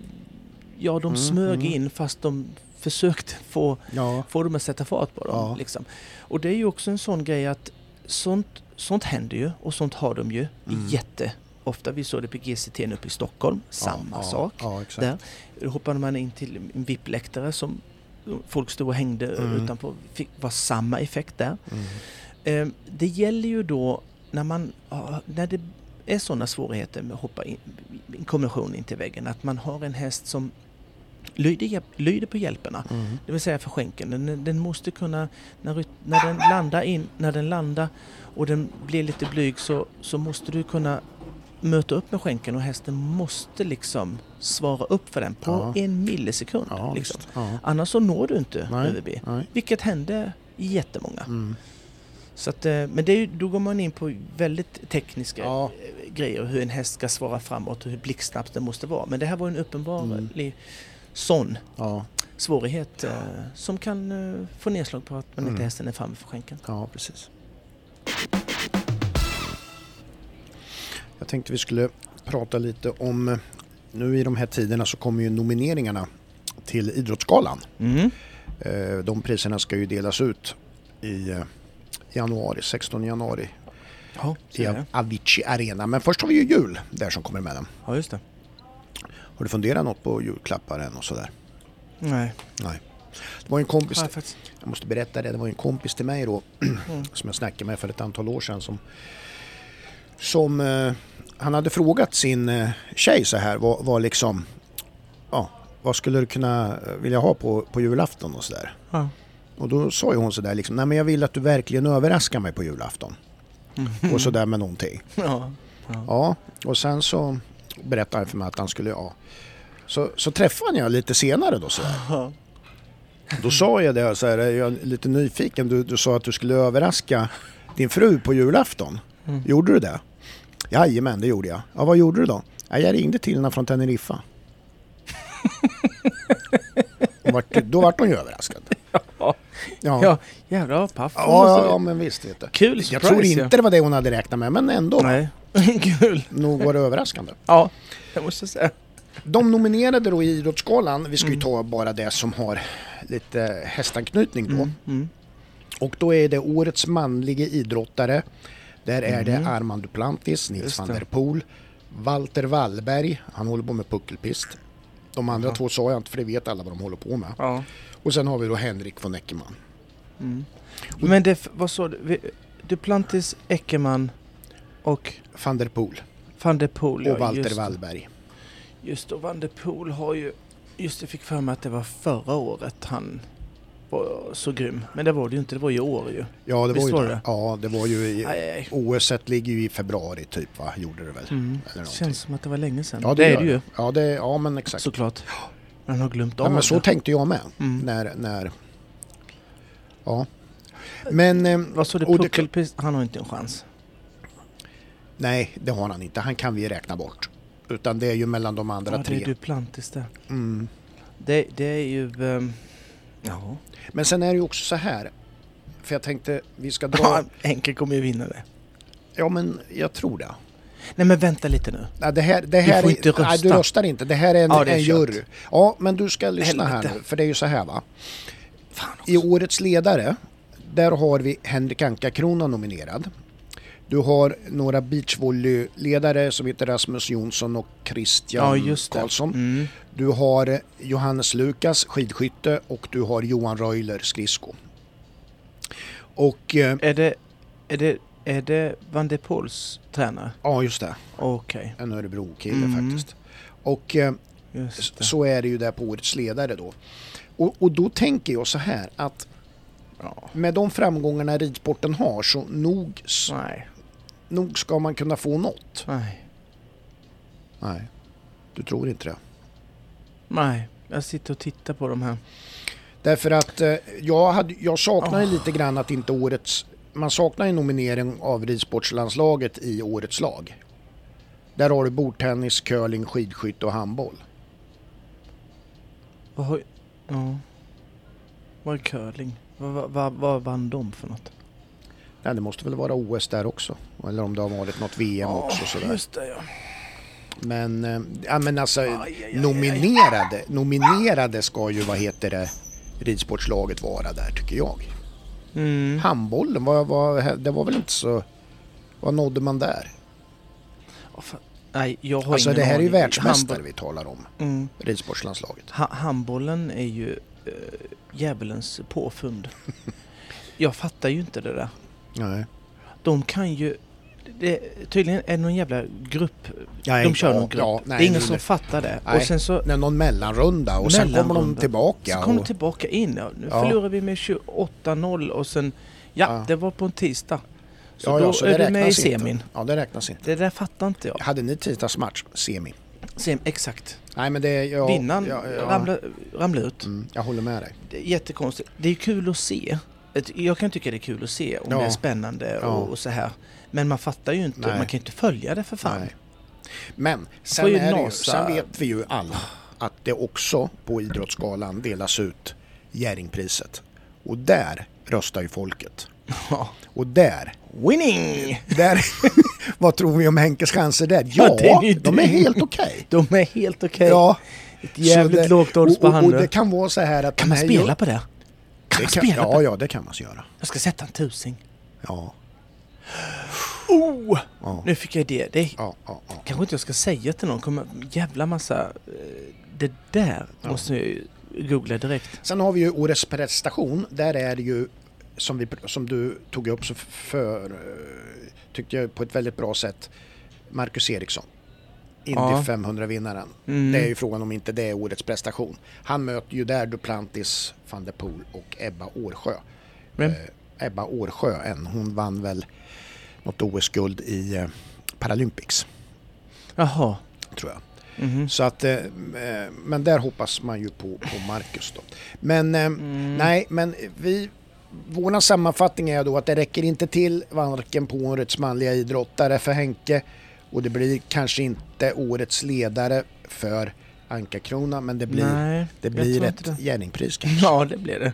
Speaker 1: ja, de
Speaker 2: Mm,
Speaker 1: smög
Speaker 2: mm.
Speaker 1: in fast de försökte få,
Speaker 2: Ja,
Speaker 1: få dem att sätta fart på dem.
Speaker 2: Ja.
Speaker 1: Liksom. Och det är ju också en sån grej att sånt, sånt händer ju och sånt har de ju
Speaker 2: Mm.
Speaker 1: jätteofta. Vi såg det på GCT uppe i Stockholm, samma
Speaker 2: ja,
Speaker 1: sak.
Speaker 2: Ja.
Speaker 1: Där. Då hoppade man in till en VIP-läktare som folk stod och hängde
Speaker 2: Mm.
Speaker 1: utanpå. Fick, var samma effekt där.
Speaker 2: Mm.
Speaker 1: Eh, Det gäller ju då när, man, när det är sådana svårigheter med att hoppa in, en kombination in till väggen, att man har en häst som lyder, lyder på hjälperna,
Speaker 2: Mm.
Speaker 1: det vill säga för skänken. Den, den måste kunna, när, när den landar in, när den landar och den blir lite blyg så, så måste du kunna möta upp med skänken och hästen måste liksom svara upp för den på
Speaker 2: Ja.
Speaker 1: en millisekund.
Speaker 2: Ja,
Speaker 1: liksom.
Speaker 2: Ja.
Speaker 1: Annars så når du inte
Speaker 2: Nej.
Speaker 1: ÖVB.
Speaker 2: Nej.
Speaker 1: Vilket hände jättemånga.
Speaker 2: Mm.
Speaker 1: Så att, eh, men det är, då går man in på väldigt tekniska
Speaker 2: Ja.
Speaker 1: eh, grejer. Hur en häst ska svara framåt och hur blixtsnabbt den måste vara. Men det här var en uppenbarlig sån
Speaker 2: Ja,
Speaker 1: svårighet eh, som kan eh, få nedslag på att man
Speaker 2: Mm.
Speaker 1: inte hästen är framme för skänken.
Speaker 2: ja, precis. Jag tänkte vi skulle prata lite om, nu i de här tiderna så kommer ju nomineringarna till Idrottsgalan.
Speaker 1: Mm.
Speaker 2: Eh, De priserna ska ju delas ut i eh, januari, 16 januari
Speaker 1: Ja,
Speaker 2: i. Avicii Arena. Men först har vi ju jul där som kommer med den.
Speaker 1: ja, just det.
Speaker 2: Har du funderat något på julklappar än och sådär?
Speaker 1: Nej,
Speaker 2: Nej. Det var en kompis,
Speaker 1: har jag
Speaker 2: måste berätta det, det var en kompis till mig då
Speaker 1: Mm.
Speaker 2: som jag snackade med för ett antal år sedan som, som eh, han hade frågat sin eh, tjej så här vad, vad liksom ja, vad skulle du kunna eh, vilja ha på, på julafton och sådär.
Speaker 1: Ja.
Speaker 2: Och då sa ju hon sådär liksom, nej men jag vill att du verkligen överraskar mig på julafton. Och sådär med någonting.
Speaker 1: Ja. Ja.
Speaker 2: Ja, och sen så berättade han för mig att han skulle, ja. Så, så träffade jag lite senare då sådär. Då sa jag det så här, jag är lite nyfiken. Du, du sa att du skulle överraska din fru på julafton.
Speaker 1: Mm.
Speaker 2: Gjorde du det? Jajamän, det gjorde jag. Ja, vad gjorde du då? Ja, jag ringde till henne från Teneriffa. Vart, då vart hon ju överraskad.
Speaker 1: Ja,
Speaker 2: Ja, ja,
Speaker 1: ja jävlar vad paff
Speaker 2: ja, ja, men visst vet du.
Speaker 1: Kul
Speaker 2: Jag
Speaker 1: surprise,
Speaker 2: tror inte det var det hon hade räknat med, men ändå.
Speaker 1: Ja. Nej, kul.
Speaker 2: Nog var det överraskande.
Speaker 1: Ja, jag måste säga.
Speaker 2: De nominerade då i Idrottsgalan, vi ska ju
Speaker 1: Mm.
Speaker 2: ta bara det som har lite hästanknytning då.
Speaker 1: Mm, mm.
Speaker 2: Och då är det årets manliga idrottare. Där är det
Speaker 1: Mm.
Speaker 2: Armand Duplantis, Nils
Speaker 1: Just
Speaker 2: van
Speaker 1: det.
Speaker 2: der Poel, Walter Wallberg, han håller på med puckelpist. De andra
Speaker 1: Jaha.
Speaker 2: två sa jag inte för det vet alla vad de håller på med.
Speaker 1: Ja.
Speaker 2: Och sen har vi då Henrik von Eckermann.
Speaker 1: Mm. Men det, vad sa du? Duplantis, Eckermann och
Speaker 2: Van der Poel
Speaker 1: van der Poel.
Speaker 2: och Walter
Speaker 1: just,
Speaker 2: Wallberg.
Speaker 1: Just och van der Poel har ju... Just det, fick för mig att det var förra året han var så grym. Men det var det ju inte, det var ju i år ju.
Speaker 2: Ja det var ju
Speaker 1: var
Speaker 2: det.
Speaker 1: det?
Speaker 2: Ja det var ju i,
Speaker 1: Aj, aj, aj.
Speaker 2: OS ligger ju i februari typ va, gjorde det väl.
Speaker 1: Mm.
Speaker 2: Eller.
Speaker 1: Känns som att det var länge sedan.
Speaker 2: Ja
Speaker 1: det, är
Speaker 2: gör
Speaker 1: det ju,
Speaker 2: Ja, det, ja men exakt.
Speaker 1: såklart. Man har glömt
Speaker 2: Ja,
Speaker 1: av
Speaker 2: men så
Speaker 1: det.
Speaker 2: tänkte jag med.
Speaker 1: Mm.
Speaker 2: När, när... Ja. Men eh,
Speaker 1: Vad sa du,
Speaker 2: det-
Speaker 1: puckelpist? Han har inte en chans.
Speaker 2: nej, det har han inte. Han kan vi räkna bort. Utan det är ju mellan de andra
Speaker 1: Ja, det
Speaker 2: tre.
Speaker 1: är Duplantis där.
Speaker 2: Mm.
Speaker 1: Det, det är ju... ehm, ja.
Speaker 2: Men sen är det ju också så här. För jag tänkte vi ska dra...
Speaker 1: Ja, Henke kommer ju vinna det.
Speaker 2: Ja men jag tror det.
Speaker 1: Nej men vänta lite nu.
Speaker 2: Nej, det här, det här
Speaker 1: får
Speaker 2: är-
Speaker 1: inte
Speaker 2: Nej,
Speaker 1: rösta.
Speaker 2: du röstar inte. Det här är en,
Speaker 1: Ja, är
Speaker 2: en
Speaker 1: kört.
Speaker 2: jury. Ja, men du ska lyssna
Speaker 1: Helvete.
Speaker 2: här nu. För det är ju så här va. I årets ledare, där har vi Henrik Anka-Krona nominerad. Du har några beachvolleyledare som heter Rasmus Jonsson och Christian
Speaker 1: Ja.
Speaker 2: Karlsson.
Speaker 1: Mm.
Speaker 2: Du har Johannes Lukas, skidskytte och du har Johan Reuler, skridsko. Och eh,
Speaker 1: Är det... Är det... Är det Van der Poels tränare?
Speaker 2: ja, just det.
Speaker 1: Okej,
Speaker 2: En Örebro-kille
Speaker 1: Mm.
Speaker 2: faktiskt. Och eh, så är det ju där på årets ledare då. Och, och då tänker jag så här att
Speaker 1: Ja.
Speaker 2: med de framgångarna ridsporten har så nog,
Speaker 1: Nej.
Speaker 2: Nog ska man kunna få något.
Speaker 1: Nej.
Speaker 2: Nej, du tror inte det.
Speaker 1: Nej. Jag sitter och tittar på de här.
Speaker 2: Därför att eh, jag, hade, jag saknar
Speaker 1: Åh.
Speaker 2: lite grann att inte årets... Man saknar en nominering av ridsportslandslaget i årets lag. Där har du bordtennis, curling, skidskytte och handboll.
Speaker 1: Vad har... Ja. Vad är curling? Vad, vad, vad, vad vann de för något?
Speaker 2: Nej, det måste väl vara OS där också. Eller om det har varit något VM också sådär.
Speaker 1: Just det ja.
Speaker 2: Men, eh, ja, men alltså
Speaker 1: Aj, aj, aj,
Speaker 2: nominerade, nominerade ska ju, vad heter det, ridsportslaget vara där tycker jag.
Speaker 1: Mm.
Speaker 2: Handbollen, vad, vad, det var väl inte så... Vad nådde man där?
Speaker 1: Fan. Nej, jag har
Speaker 2: Alltså
Speaker 1: ingen
Speaker 2: det här är ju världsmästare vi talar om,
Speaker 1: Mm.
Speaker 2: ridsportslandslaget.
Speaker 1: Ha, handbollen är ju uh, djävulens påfund. jag fattar ju inte det där.
Speaker 2: Nej.
Speaker 1: De kan ju... Det, tydligen är det någon jävla grupp.
Speaker 2: Nej,
Speaker 1: de kör
Speaker 2: ja,
Speaker 1: någon grupp.
Speaker 2: ja, nej,
Speaker 1: det är ingen som fattar det.
Speaker 2: Nej.
Speaker 1: Och sen så...
Speaker 2: Nej, någon mellanrunda och sen kommer de
Speaker 1: Mellanrunda.
Speaker 2: tillbaka.
Speaker 1: Så kom de
Speaker 2: och,
Speaker 1: tillbaka in. Ja, nu
Speaker 2: Ja.
Speaker 1: förlorar vi med 28-0 och sen... Ja,
Speaker 2: Ja.
Speaker 1: det var på en tisdag. Så
Speaker 2: ja,
Speaker 1: då
Speaker 2: ja, så
Speaker 1: är du med i
Speaker 2: räknas inte.
Speaker 1: semin.
Speaker 2: Ja, det räknas inte.
Speaker 1: Det där fattar inte jag.
Speaker 2: Hade ni tisdagsmatch? Semi?
Speaker 1: Sem, exakt.
Speaker 2: Nej, men det... Ja,
Speaker 1: Vinnaren
Speaker 2: ja, ja.
Speaker 1: ramlar, ramlar ut.
Speaker 2: Mm, jag håller med dig.
Speaker 1: Det är jättekonstigt. Det är kul att se. Jag kan tycka det är kul att se om
Speaker 2: Ja.
Speaker 1: det är spännande
Speaker 2: Ja.
Speaker 1: och, och så här. Men man fattar ju inte.
Speaker 2: Nej.
Speaker 1: Man kan ju inte följa det för fan.
Speaker 2: Nej. Men sen,
Speaker 1: ju
Speaker 2: ju, sen vet vi ju alla att det också på Idrottsgalan delas ut Jerringpriset. Och där röstar ju folket.
Speaker 1: Ja.
Speaker 2: Och där,
Speaker 1: Winning!
Speaker 2: där vad tror vi om Henkes chanser där?
Speaker 1: Ja,
Speaker 2: Ja,
Speaker 1: är ju
Speaker 2: de är helt okej.
Speaker 1: De är helt okej.
Speaker 2: Ja,
Speaker 1: Ett jävligt
Speaker 2: det-
Speaker 1: lågt odds på
Speaker 2: och, och, och det kan vara så här att
Speaker 1: Kan man spela
Speaker 2: gör-
Speaker 1: på det? Kan
Speaker 2: det
Speaker 1: man
Speaker 2: kan, Ja,
Speaker 1: det?
Speaker 2: ja, det kan man göra.
Speaker 1: Jag ska sätta en tusing.
Speaker 2: Ja,
Speaker 1: Oh!
Speaker 2: ja,
Speaker 1: Nu fick jag idé. Det är,
Speaker 2: ja, ja, ja.
Speaker 1: kanske inte jag ska säga till någon. Kommer jävla massa... eh, Det där måste jag ju googla direkt.
Speaker 2: Sen har vi ju årets prestation. Där är det ju, som, vi, som du tog upp så för, eh, tyckte jag på ett väldigt bra sätt, Marcus Eriksson. Indy
Speaker 1: Ja.
Speaker 2: 500-vinnaren.
Speaker 1: Mm.
Speaker 2: Det är ju frågan om inte det är årets prestation. Han möter ju där Duplantis, van der Poel och Ebba Årsjö. Eh, Ebba Årsjö, en. hon vann väl något OS-guld i eh, Paralympics,
Speaker 1: Jaha.
Speaker 2: tror jag.
Speaker 1: Mhm.
Speaker 2: Så att, eh, eh, men där hoppas man ju på, på Marcus då. Men eh,
Speaker 1: Mm.
Speaker 2: nej, men vi... Vår sammanfattning är då att det räcker inte till varken på årets manliga idrottare för Henke och det blir kanske inte årets ledare för Anka-Krona men det blir,
Speaker 1: Nej,
Speaker 2: det blir ett
Speaker 1: det.
Speaker 2: Jerringpris kanske.
Speaker 1: Ja, det blir det.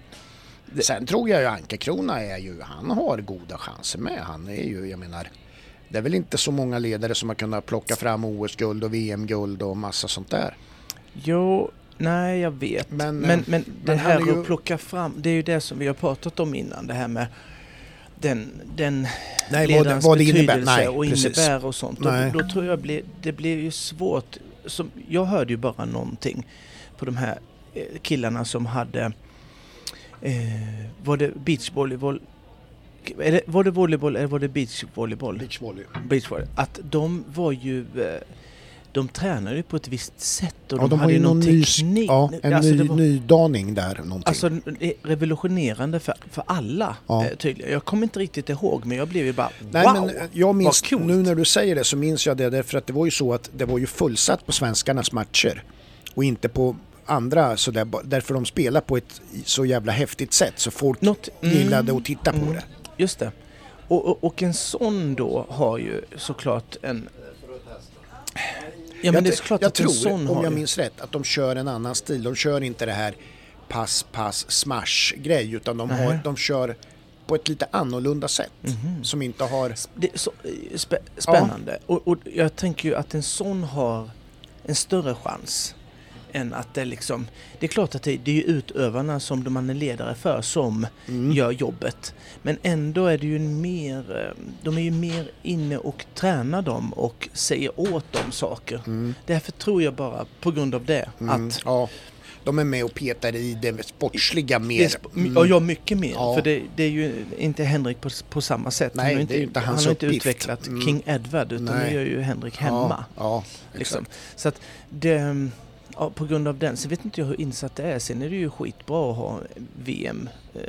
Speaker 1: det-
Speaker 2: Sen tror jag ju Anka-Krona är ju, han har goda chanser med. Han är ju, jag menar, det är väl inte så många ledare som har kunnat plocka fram OS-guld och VM-guld och massa sånt där.
Speaker 1: Jo, nej jag vet.
Speaker 2: Men,
Speaker 1: Men,
Speaker 2: eh,
Speaker 1: men, det
Speaker 2: men han
Speaker 1: här
Speaker 2: är ju-
Speaker 1: att plocka fram, det är ju det som vi har pratat om innan. Det här med den, den
Speaker 2: Nej, vad,
Speaker 1: ledarens
Speaker 2: vad det
Speaker 1: betydelse
Speaker 2: innebär. Nej,
Speaker 1: och
Speaker 2: precis.
Speaker 1: innebär och sånt. Då, då tror jag blir, det blir ju svårt. Som, jag hörde ju bara någonting på de här eh, killarna som hade eh, var det beachvolleyboll var det volleyboll eller var det beachvolleyboll?
Speaker 2: Beachvolley.
Speaker 1: Beachvolley. Att de var ju eh, de tränade ju på ett visst sätt och
Speaker 2: Ja,
Speaker 1: de,
Speaker 2: de har
Speaker 1: hade
Speaker 2: ju
Speaker 1: någon
Speaker 2: ny,
Speaker 1: teknik.
Speaker 2: ja, en
Speaker 1: Alltså,
Speaker 2: ny,
Speaker 1: var-
Speaker 2: nydaning där någonting.
Speaker 1: Alltså revolutionerande för, för alla
Speaker 2: Ja.
Speaker 1: eh, tydligen. Jag kommer inte riktigt ihåg men jag blev ju bara
Speaker 2: Nej,
Speaker 1: wow!
Speaker 2: men jag minns,
Speaker 1: vad coolt.
Speaker 2: nu när du säger det så minns jag det därför att det var ju så att det var ju fullsatt på svenskarnas matcher och inte på andra så där, därför de spelar på ett så jävla häftigt sätt så folk
Speaker 1: Något, mm,
Speaker 2: gillade att titta på
Speaker 1: mm.
Speaker 2: det.
Speaker 1: Just det. Och, och, och en sån då har ju såklart en... Ja men det är såklart
Speaker 2: jag tror, om
Speaker 1: har
Speaker 2: jag
Speaker 1: ju...
Speaker 2: minns rätt, att de kör en annan stil. De kör inte det här pass, pass, smash grej utan de, har, de kör på ett lite annorlunda sätt
Speaker 1: Mhm.
Speaker 2: som inte har...
Speaker 1: Det är så eh, spä, spännande. Och, och jag tänker ju att en sån har en större chans än att det liksom... Det är klart att det, det är ju utövarna som man är ledare för som
Speaker 2: Mm.
Speaker 1: gör jobbet. Men ändå är det ju mer... eh, De är ju mer inne och tränar dem och säger åt dem saker.
Speaker 2: Mm.
Speaker 1: Därför tror jag bara på grund av det
Speaker 2: Mm.
Speaker 1: att...
Speaker 2: Ja, de är med och petar i det sportsliga mer.
Speaker 1: sp- ja, mycket mer.
Speaker 2: Ja.
Speaker 1: För det, det är ju inte Henrik på, på samma sätt.
Speaker 2: Nej,
Speaker 1: han har
Speaker 2: ju inte
Speaker 1: han har inte utvecklat
Speaker 2: Mm.
Speaker 1: King Edward utan
Speaker 2: Nej.
Speaker 1: det gör ju Henrik hemma.
Speaker 2: Ja, ja
Speaker 1: Liksom. Så att det, ja, på grund av den, så vet inte jag hur insatt det är. Sen är det ju skitbra att ha VM eh,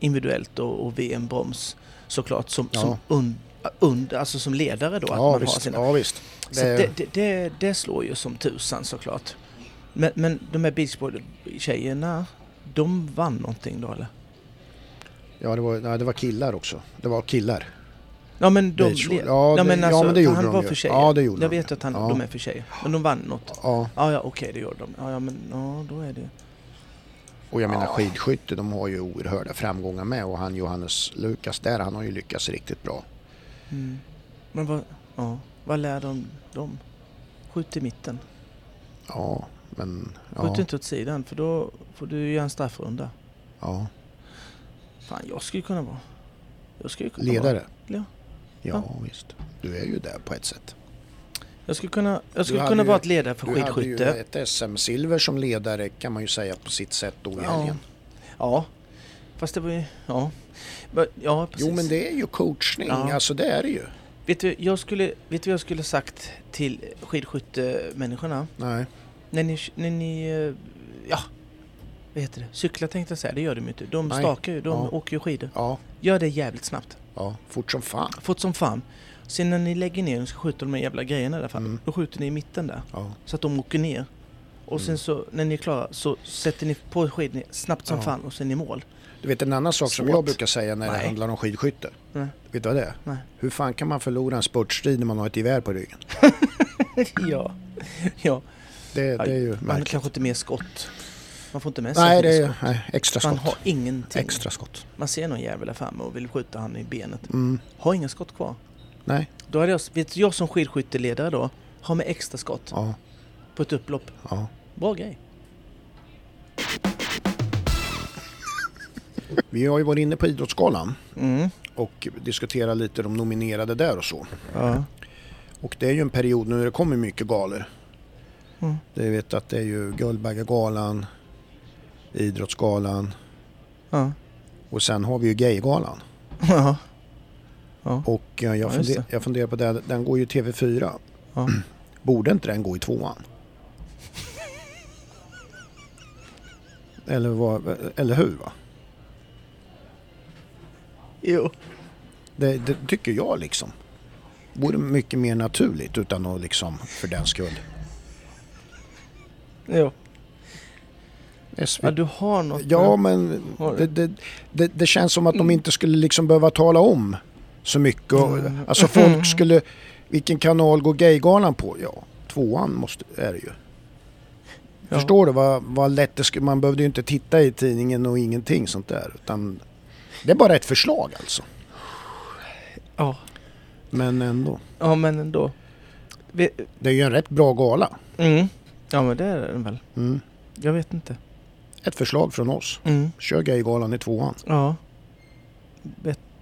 Speaker 1: individuellt och, och VM-broms såklart som,
Speaker 2: Ja.
Speaker 1: som, und, und, alltså som ledare då. att
Speaker 2: Ja,
Speaker 1: man har
Speaker 2: visst.
Speaker 1: sina,
Speaker 2: Ja, visst.
Speaker 1: så det, det, det, det slår ju som tusan såklart. Men, men de här beachvolley-tjejerna, de vann någonting då eller?
Speaker 2: ja, det var, nej, det var killar också. Det var killar.
Speaker 1: Ja men de... Le-
Speaker 2: Ja, det-
Speaker 1: men
Speaker 2: ja,
Speaker 1: alltså,
Speaker 2: men det gjorde
Speaker 1: han
Speaker 2: de
Speaker 1: var
Speaker 2: ju.
Speaker 1: för tjejer.
Speaker 2: Ja, det gjorde
Speaker 1: Jag
Speaker 2: de
Speaker 1: vet att han,
Speaker 2: Ja.
Speaker 1: de är för tjejer. Men de vann något.
Speaker 2: Ja,
Speaker 1: Ja, ja okej det gjorde de. Ja, ja men ja, då är det...
Speaker 2: och jag menar
Speaker 1: Ja.
Speaker 2: skidskytte, de har ju oerhörda framgångar med och han Johannes Lukas där, han har ju lyckats riktigt bra.
Speaker 1: Mm. Men vad, ja, vad lär de dem? Skjut i mitten.
Speaker 2: Ja, men...
Speaker 1: Skjut
Speaker 2: Ja,
Speaker 1: inte åt sidan för då får du göra en straffrunda.
Speaker 2: ja.
Speaker 1: Fan, jag skulle kunna vara... Jag skulle kunna
Speaker 2: Ledare?
Speaker 1: Ja.
Speaker 2: Ja, visst. Du är ju där på ett sätt.
Speaker 1: Jag skulle kunna, jag skulle kunna vara ett ledare för
Speaker 2: Du hade ju
Speaker 1: skidskytte.
Speaker 2: ett SM-silver som ledare kan man ju säga på sitt sätt då i
Speaker 1: Ja,
Speaker 2: helgen.
Speaker 1: Ja. Fast det var ju... Ja. Ja, precis.
Speaker 2: Jo men det är ju coachning,
Speaker 1: Ja.
Speaker 2: alltså det är det ju.
Speaker 1: Vet du, jag skulle, vet du vad jag skulle sagt till skidskyttemänniskorna?
Speaker 2: Nej.
Speaker 1: När ni, när ni eh, ja, vad heter det? Cyklar tänkte jag säga, det gör de ju inte. De
Speaker 2: Nej.
Speaker 1: stakar ju, de
Speaker 2: Ja.
Speaker 1: åker ju skidor.
Speaker 2: Ja,
Speaker 1: Gör det jävligt snabbt.
Speaker 2: Ja, fort som fan.
Speaker 1: Fort som fan. Sen när ni lägger ner och ska skjuta de här jävla grejerna där
Speaker 2: Mm.
Speaker 1: då skjuter ni i mitten där.
Speaker 2: Ja.
Speaker 1: Så att de åker ner. Och sen
Speaker 2: Mm.
Speaker 1: så, när ni är klara, så sätter ni på skidorna snabbt som
Speaker 2: Ja.
Speaker 1: fan och sen i mål.
Speaker 2: Du vet en annan sak som
Speaker 1: Svårt.
Speaker 2: jag brukar säga när det
Speaker 1: Nej.
Speaker 2: handlar om skidskytte.
Speaker 1: Nej.
Speaker 2: Vet du vad det är?
Speaker 1: Nej.
Speaker 2: Hur fan kan man förlora en spurtstrid när man har ett gevär på ryggen?
Speaker 1: ja. ja.
Speaker 2: Det, det är ju
Speaker 1: Man har
Speaker 2: märkligt.
Speaker 1: kanske inte mer skott. Man får inte med sig
Speaker 2: Nej, det är
Speaker 1: skott.
Speaker 2: nej, extra
Speaker 1: Man
Speaker 2: skott.
Speaker 1: har ingenting.
Speaker 2: Extra skott.
Speaker 1: Man ser någon jävel där framme och vill skjuta han i benet.
Speaker 2: Mm.
Speaker 1: Har inga skott kvar.
Speaker 2: Nej,
Speaker 1: Då hade jag, vet jag som skidskytteledare då, har med extra skott
Speaker 2: ja,
Speaker 1: på ett upplopp.
Speaker 2: ja.
Speaker 1: Bra grej.
Speaker 2: Vi har ju varit inne på Idrottsgalan
Speaker 1: Mm.
Speaker 2: och diskuterat lite de nominerade där och så.
Speaker 1: Ja.
Speaker 2: Och det är ju en period nu när det kommer mycket galor.
Speaker 1: Mm.
Speaker 2: Det vet att det är ju Guldbaggegalan, Idrottsgalan
Speaker 1: Ja.
Speaker 2: och sen har vi ju Gaygalan.
Speaker 1: Ja. Ja.
Speaker 2: Och eh, jag,
Speaker 1: Ja,
Speaker 2: funder, jag funderar på det, den går ju i TV4.
Speaker 1: Ja.
Speaker 2: Borde inte den gå i tvåan? Eller, vad, eller hur? Va?
Speaker 1: Jo.
Speaker 2: Det, det tycker jag liksom. Vore mycket mer naturligt utan att liksom för den skull.
Speaker 1: Ja.
Speaker 2: SVT.
Speaker 1: ja, du har något.
Speaker 2: Ja, men
Speaker 1: Har
Speaker 2: det, det, det, det känns som att de inte skulle liksom behöva tala om så mycket. Och,
Speaker 1: Mm.
Speaker 2: Alltså folk skulle... Vilken kanal går Gaygalan på? Ja, tvåan måste, är det ju.
Speaker 1: Ja.
Speaker 2: Förstår du vad, vad lätt det skulle... Man behövde ju inte titta i tidningen och ingenting sånt där. Utan det är bara ett förslag alltså.
Speaker 1: Ja.
Speaker 2: Men ändå.
Speaker 1: ja, men ändå. Vi,
Speaker 2: Det är ju en rätt bra gala.
Speaker 1: mm. Ja, men det är den väl.
Speaker 2: Mm.
Speaker 1: Jag vet inte.
Speaker 2: Ett förslag från oss.
Speaker 1: Mm.
Speaker 2: Kör Gaygalan i tvåan.
Speaker 1: Ja.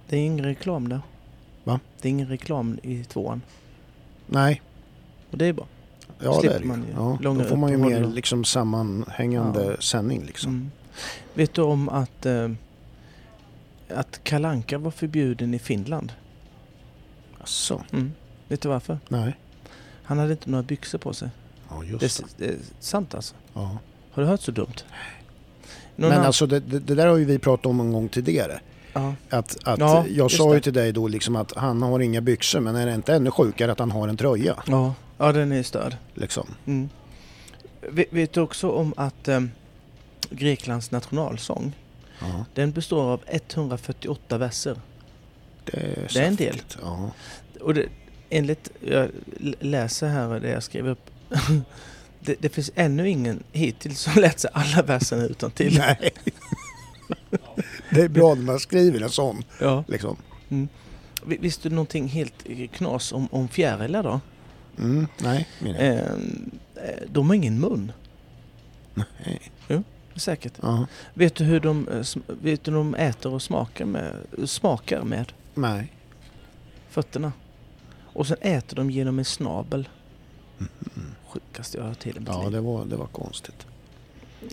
Speaker 1: Det är ingen reklam där.
Speaker 2: Va?
Speaker 1: Det är ingen reklam i tvåan.
Speaker 2: Nej,
Speaker 1: Och det är bra.
Speaker 2: ja det är det
Speaker 1: man
Speaker 2: Ja, då får man ju mer liksom sammanhängande
Speaker 1: Ja.
Speaker 2: sändning liksom.
Speaker 1: Mm. Vet du om att, eh, att kalanka var förbjuden i Finland?
Speaker 2: Asså?
Speaker 1: Mm. Vet du varför?
Speaker 2: Nej.
Speaker 1: Han hade inte några byxor på sig.
Speaker 2: Ja, just det.
Speaker 1: det är sant alltså.
Speaker 2: Ja.
Speaker 1: Har du hört så dumt? Någon
Speaker 2: Men
Speaker 1: annan-
Speaker 2: alltså det, det, där har ju vi pratat om en gång tidigare.
Speaker 1: Ja.
Speaker 2: Att, att
Speaker 1: Ja,
Speaker 2: jag sa ju till dig då liksom att han har inga byxor men är det inte ännu sjukare att han har en tröja?
Speaker 1: Ja. ja, den är störd. liksom. Mm. Vet, du också om att eh, Greklands nationalsång,
Speaker 2: Ja,
Speaker 1: den består av 148 verser.
Speaker 2: det är,
Speaker 1: Det är en del. Och det, enligt, jag läser här det jag skrev upp. det, det finns ännu ingen hittills som lärt sig alla verserna utan till.
Speaker 2: Nej. det är bra när man skriver en sån.
Speaker 1: Ja.
Speaker 2: Liksom.
Speaker 1: Vi- Visste du någonting helt knas om, om fjärilar då?
Speaker 2: Mm, nej, mina.
Speaker 1: Eh, de har ingen mun.
Speaker 2: Nej.
Speaker 1: Säkert.
Speaker 2: Ja.
Speaker 1: Vet du hur de, eh, vet du hur de äter och smakar med? Smakar med
Speaker 2: Nej.
Speaker 1: fötterna. Och sen äter de genom en snabel.
Speaker 2: Mm.
Speaker 1: Sjukaste jag har hört hela mitt
Speaker 2: Ja,
Speaker 1: liv.
Speaker 2: det var, det var konstigt.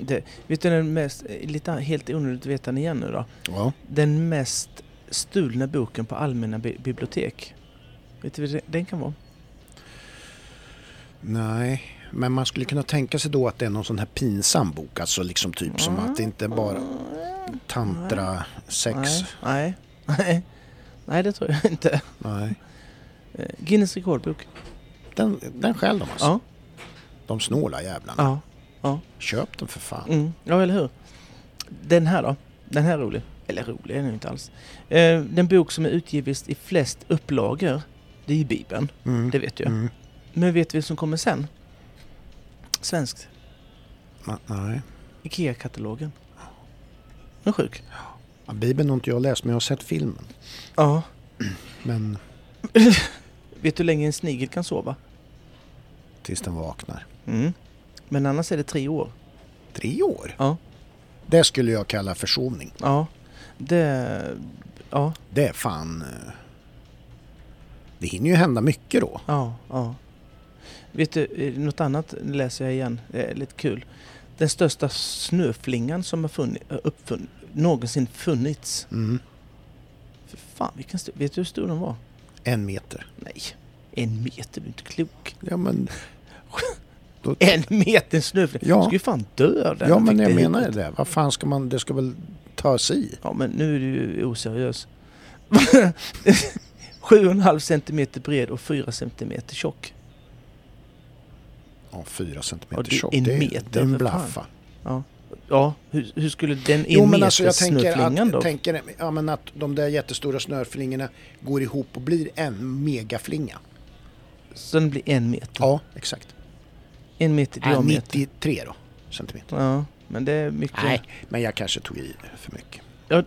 Speaker 1: Det, vet du den mest, lite helt onödigt att veta den igen nu då.
Speaker 2: Ja.
Speaker 1: Den mest stulna boken på allmänna bi- bibliotek. Vet du vad den kan vara?
Speaker 2: Nej, men man skulle kunna tänka sig då att det är någon sån här pinsam bok. Alltså liksom typ som att det inte bara tantra, sex.
Speaker 1: Nej, nej, nej. Nej, det tror jag inte.
Speaker 2: Nej.
Speaker 1: Eh, Guinness rekordbok.
Speaker 2: Den, den skäl de alltså.
Speaker 1: Ja,
Speaker 2: De snåla jävlarna.
Speaker 1: ja,
Speaker 2: Köp den för fan.
Speaker 1: mm. ja, eller hur? Den här då? Den här är rolig. Eller rolig är den inte alls. Eh, den bok som är utgivits i flest upplagor, det är ju Bibeln.
Speaker 2: Mm.
Speaker 1: Det vet du.
Speaker 2: Mm.
Speaker 1: Men vet du vad som kommer sen? Svenskt.
Speaker 2: Nej.
Speaker 1: IKEA-katalogen. Den är sjuk.
Speaker 2: Ja, Bibeln har inte jag läst men jag har sett filmen.
Speaker 1: Ja.
Speaker 2: Men
Speaker 1: Vet du hur länge en snigel kan sova?
Speaker 2: tills den vaknar.
Speaker 1: Mm. Men annars är det tre år.
Speaker 2: Tre år?
Speaker 1: Ja.
Speaker 2: Det skulle jag kalla försovning.
Speaker 1: Ja. Det... Ja.
Speaker 2: Det är fan... eh, Det hinner ju hända mycket då.
Speaker 1: Ja. Ja. Vet du, eh, något annat läser jag igen. Det är lite kul. Den största snöflingan som har funnit, uppfunn, någonsin funnits.
Speaker 2: Mm.
Speaker 1: För fan, vilken vet du hur stor den var?
Speaker 2: En meter.
Speaker 1: Nej, en meter, du är inte klok.
Speaker 2: Ja men... Då,
Speaker 1: En meter snöflinga?
Speaker 2: Ja.
Speaker 1: Du skulle ju fan dö av den.
Speaker 2: ja men jag menar
Speaker 1: huvudet.
Speaker 2: det. Vad fan ska man... Det ska väl ta sig i?
Speaker 1: Ja, men nu är du ju oseriös. 7,5 centimeter bred och 4 centimeter tjock.
Speaker 2: Ja, fyra
Speaker 1: Ja,
Speaker 2: centimeter
Speaker 1: det är
Speaker 2: tjock.
Speaker 1: en
Speaker 2: Det,
Speaker 1: meter,
Speaker 2: det är en blaffa.
Speaker 1: Ja, hur, hur skulle den en
Speaker 2: Jo men
Speaker 1: meter
Speaker 2: alltså jag tänker att,
Speaker 1: då?
Speaker 2: tänker, ja, men att de där jättestora snörflingorna går ihop och blir en megaflinga.
Speaker 1: Så den blir en meter?
Speaker 2: Ja, exakt.
Speaker 1: En meter diameter?
Speaker 2: 93 då, centimeter.
Speaker 1: Ja, men det är mycket.
Speaker 2: Nej, men jag kanske tog i för mycket.
Speaker 1: Ja,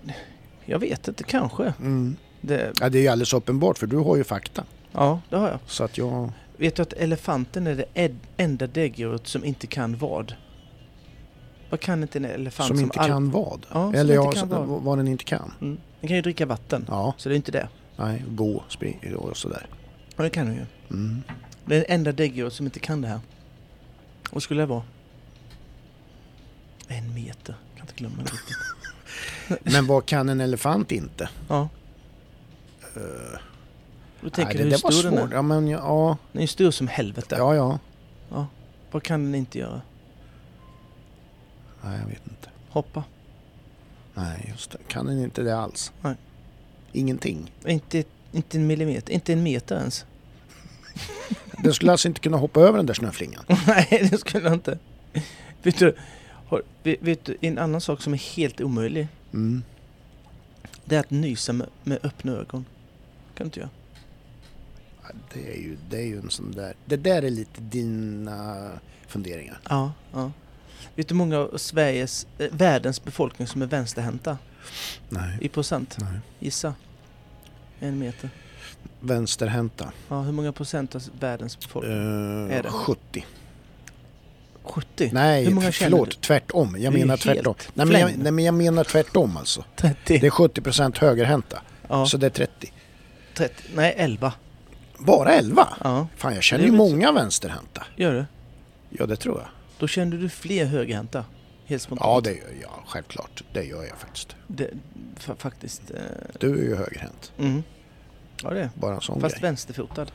Speaker 1: jag vet inte, kanske.
Speaker 2: Mm.
Speaker 1: Det,
Speaker 2: Ja, det är ju alldeles uppenbart för du har ju fakta.
Speaker 1: ja, det har jag.
Speaker 2: Så att jag...
Speaker 1: Vet du att elefanten är det enda däggdjuret som inte kan vad? Vad kan inte en elefant
Speaker 2: Som inte
Speaker 1: all-
Speaker 2: kan vad?
Speaker 1: Ja, som
Speaker 2: Eller ja,
Speaker 1: kan vad.
Speaker 2: vad den inte kan.
Speaker 1: Mm. Den kan ju dricka vatten,
Speaker 2: Ja,
Speaker 1: så det är inte det.
Speaker 2: nej, gå, springa och sådär.
Speaker 1: Ja, det kan den ju.
Speaker 2: Mm.
Speaker 1: Det är det enda däggdjuret som inte kan det här. Vad skulle det vara? En meter. Kan inte glömma det riktigt.
Speaker 2: Men vad kan en elefant inte?
Speaker 1: Ja.
Speaker 2: Uh,
Speaker 1: Då tänker
Speaker 2: nej,
Speaker 1: du
Speaker 2: det
Speaker 1: hur
Speaker 2: var
Speaker 1: stor den är.
Speaker 2: Ja, men ja,
Speaker 1: Den är ju stor som helvete.
Speaker 2: ja, ja.
Speaker 1: Vad kan den inte göra?
Speaker 2: Nej, jag vet inte.
Speaker 1: Hoppa?
Speaker 2: Nej, just det. Kan den inte det alls?
Speaker 1: Nej.
Speaker 2: Ingenting.
Speaker 1: Inte, inte en millimeter, inte en meter ens.
Speaker 2: Den skulle alltså inte kunna hoppa över den där snöflingan?
Speaker 1: Nej, det skulle jag inte. vet, du, har, vet, vet du, en annan sak som är helt omöjlig.
Speaker 2: Mm.
Speaker 1: Det är att nysa med, med öppna ögon. kan du inte göra.
Speaker 2: Ja, Det är, ju, det är ju en sån där... Det där är lite dina funderingar.
Speaker 1: Ja, ja. Vet du hur många av Sveriges, eh, världens befolkning som är vänsterhänta?
Speaker 2: Nej.
Speaker 1: I procent?
Speaker 2: Nej.
Speaker 1: Gissa. En meter.
Speaker 2: Vänsterhänta.
Speaker 1: Ja, hur många procent av världens befolkning?
Speaker 2: Uh,
Speaker 1: Är det?
Speaker 2: 70.
Speaker 1: 70?
Speaker 2: Nej,
Speaker 1: Hur många känner
Speaker 2: förlåt.
Speaker 1: du?
Speaker 2: Tvärtom. Jag
Speaker 1: Du
Speaker 2: menar tvärtom. Nej men, jag, nej men jag menar tvärtom alltså.
Speaker 1: 30?
Speaker 2: Det är 70% högerhänta.
Speaker 1: ja,
Speaker 2: Så det är 30.
Speaker 1: 30. Nej, 11.
Speaker 2: Bara 11?
Speaker 1: Ja,
Speaker 2: Fan jag känner ju
Speaker 1: väl så.
Speaker 2: många vänsterhänta.
Speaker 1: gör du?
Speaker 2: Ja det tror jag.
Speaker 1: Då kände du fler högerhänta? Helt spontant?
Speaker 2: Ja det gör jag. Självklart. Det gör jag faktiskt.
Speaker 1: Det, fa- faktiskt. Eh,
Speaker 2: Du är ju högerhänt.
Speaker 1: mm. Ja, det är
Speaker 2: Bara en sån
Speaker 1: Fast
Speaker 2: grej.
Speaker 1: vänsterfotad.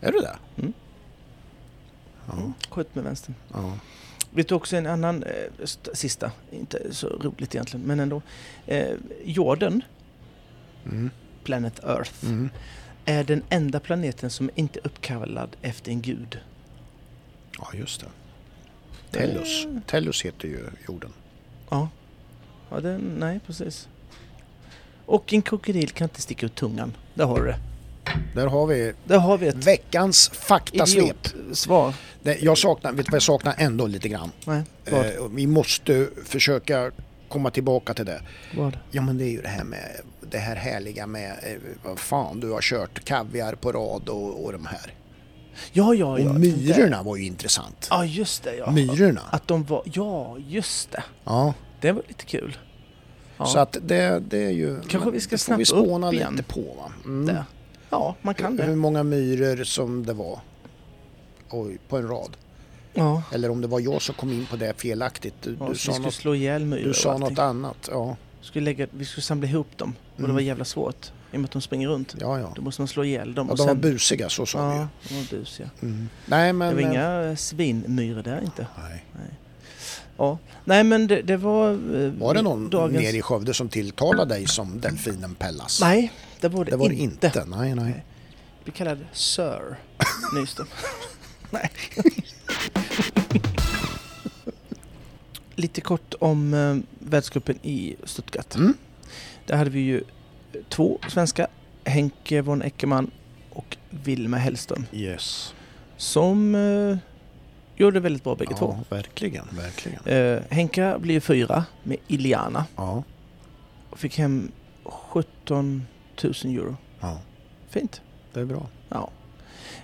Speaker 2: Är du det?
Speaker 1: Mm.
Speaker 2: Ja.
Speaker 1: Skjut med vänstern.
Speaker 2: ja.
Speaker 1: Vet du också en annan, eh, st- sista, inte så roligt egentligen, men ändå. Eh, jorden,
Speaker 2: Mm.
Speaker 1: Planet Earth,
Speaker 2: Mm.
Speaker 1: är den enda planeten som inte är uppkallad efter en gud.
Speaker 2: Ja just det. Tellus.
Speaker 1: Eh,
Speaker 2: Tellus heter ju jorden.
Speaker 1: Ja. ja det, nej, precis. Och en krokodil kan inte sticka ut tungan. Där har du det.
Speaker 2: Där har vi
Speaker 1: Där har vi ett
Speaker 2: veckans faktasvep. Det- Jag saknar, vet du vad jag saknar ändå lite grann?
Speaker 1: Nej?
Speaker 2: Eh, och vi måste försöka komma tillbaka till det.
Speaker 1: vad?
Speaker 2: Ja men det är ju det här med det här härliga med eh, vad fan du har kört kaviar på rad och, och de här.
Speaker 1: Ja, ja,
Speaker 2: Och
Speaker 1: ja.
Speaker 2: myrorna var ju intressant.
Speaker 1: Ja, just det. Ja.
Speaker 2: Myrorna.
Speaker 1: Att de var... Ja, just det.
Speaker 2: Ja,
Speaker 1: Det var lite kul. Ja.
Speaker 2: så att det, det är ju...
Speaker 1: Kanske vi ska
Speaker 2: det får vi
Speaker 1: upp
Speaker 2: spåna
Speaker 1: igen.
Speaker 2: lite på va. Mm.
Speaker 1: det. Ja, man kan
Speaker 2: Hur
Speaker 1: det.
Speaker 2: många myror som det var. Oj, på en rad.
Speaker 1: Ja.
Speaker 2: Eller om det var jag som kom in på det felaktigt. Du,
Speaker 1: Ja,
Speaker 2: du sa,
Speaker 1: vi skulle
Speaker 2: något,
Speaker 1: slå ihjäl myror
Speaker 2: du sa något annat. Ja,
Speaker 1: Skulle lägga, vi skulle samla ihop dem. Och det
Speaker 2: Mm.
Speaker 1: var jävla svårt. I och med att de springer runt.
Speaker 2: ja. ja.
Speaker 1: Då måste man slå ihjäl dem.
Speaker 2: ja
Speaker 1: och
Speaker 2: de var
Speaker 1: sen,
Speaker 2: busiga, så sa vi ju.
Speaker 1: Ja, de var busiga.
Speaker 2: Mm. Nej men...
Speaker 1: Det var
Speaker 2: eh,
Speaker 1: inga eh, svinmyror där inte.
Speaker 2: Nej.
Speaker 1: Ja. Nej men det, det var... eh,
Speaker 2: Var det någon
Speaker 1: dagens...
Speaker 2: nere i Skövde som tilltalade dig som delfinen Pellas?
Speaker 1: Nej, det var det,
Speaker 2: det var
Speaker 1: inte.
Speaker 2: inte. Nej, nej.
Speaker 1: Vi kallade Sir Nyström. Nej. Lite kort om eh, världscupen i Stuttgart.
Speaker 2: Mm.
Speaker 1: Där hade vi ju två svenska, Henke von Eckermann och Wilma Hellström,
Speaker 2: Yes.
Speaker 1: som eh, gjorde väldigt bra bägge två.
Speaker 2: Ja, verkligen, verkligen.
Speaker 1: Eh, Henka blev fyra med Iliana
Speaker 2: Ja,
Speaker 1: och fick hem 17 000 euro.
Speaker 2: ja,
Speaker 1: Fint.
Speaker 2: det är bra.
Speaker 1: Ja.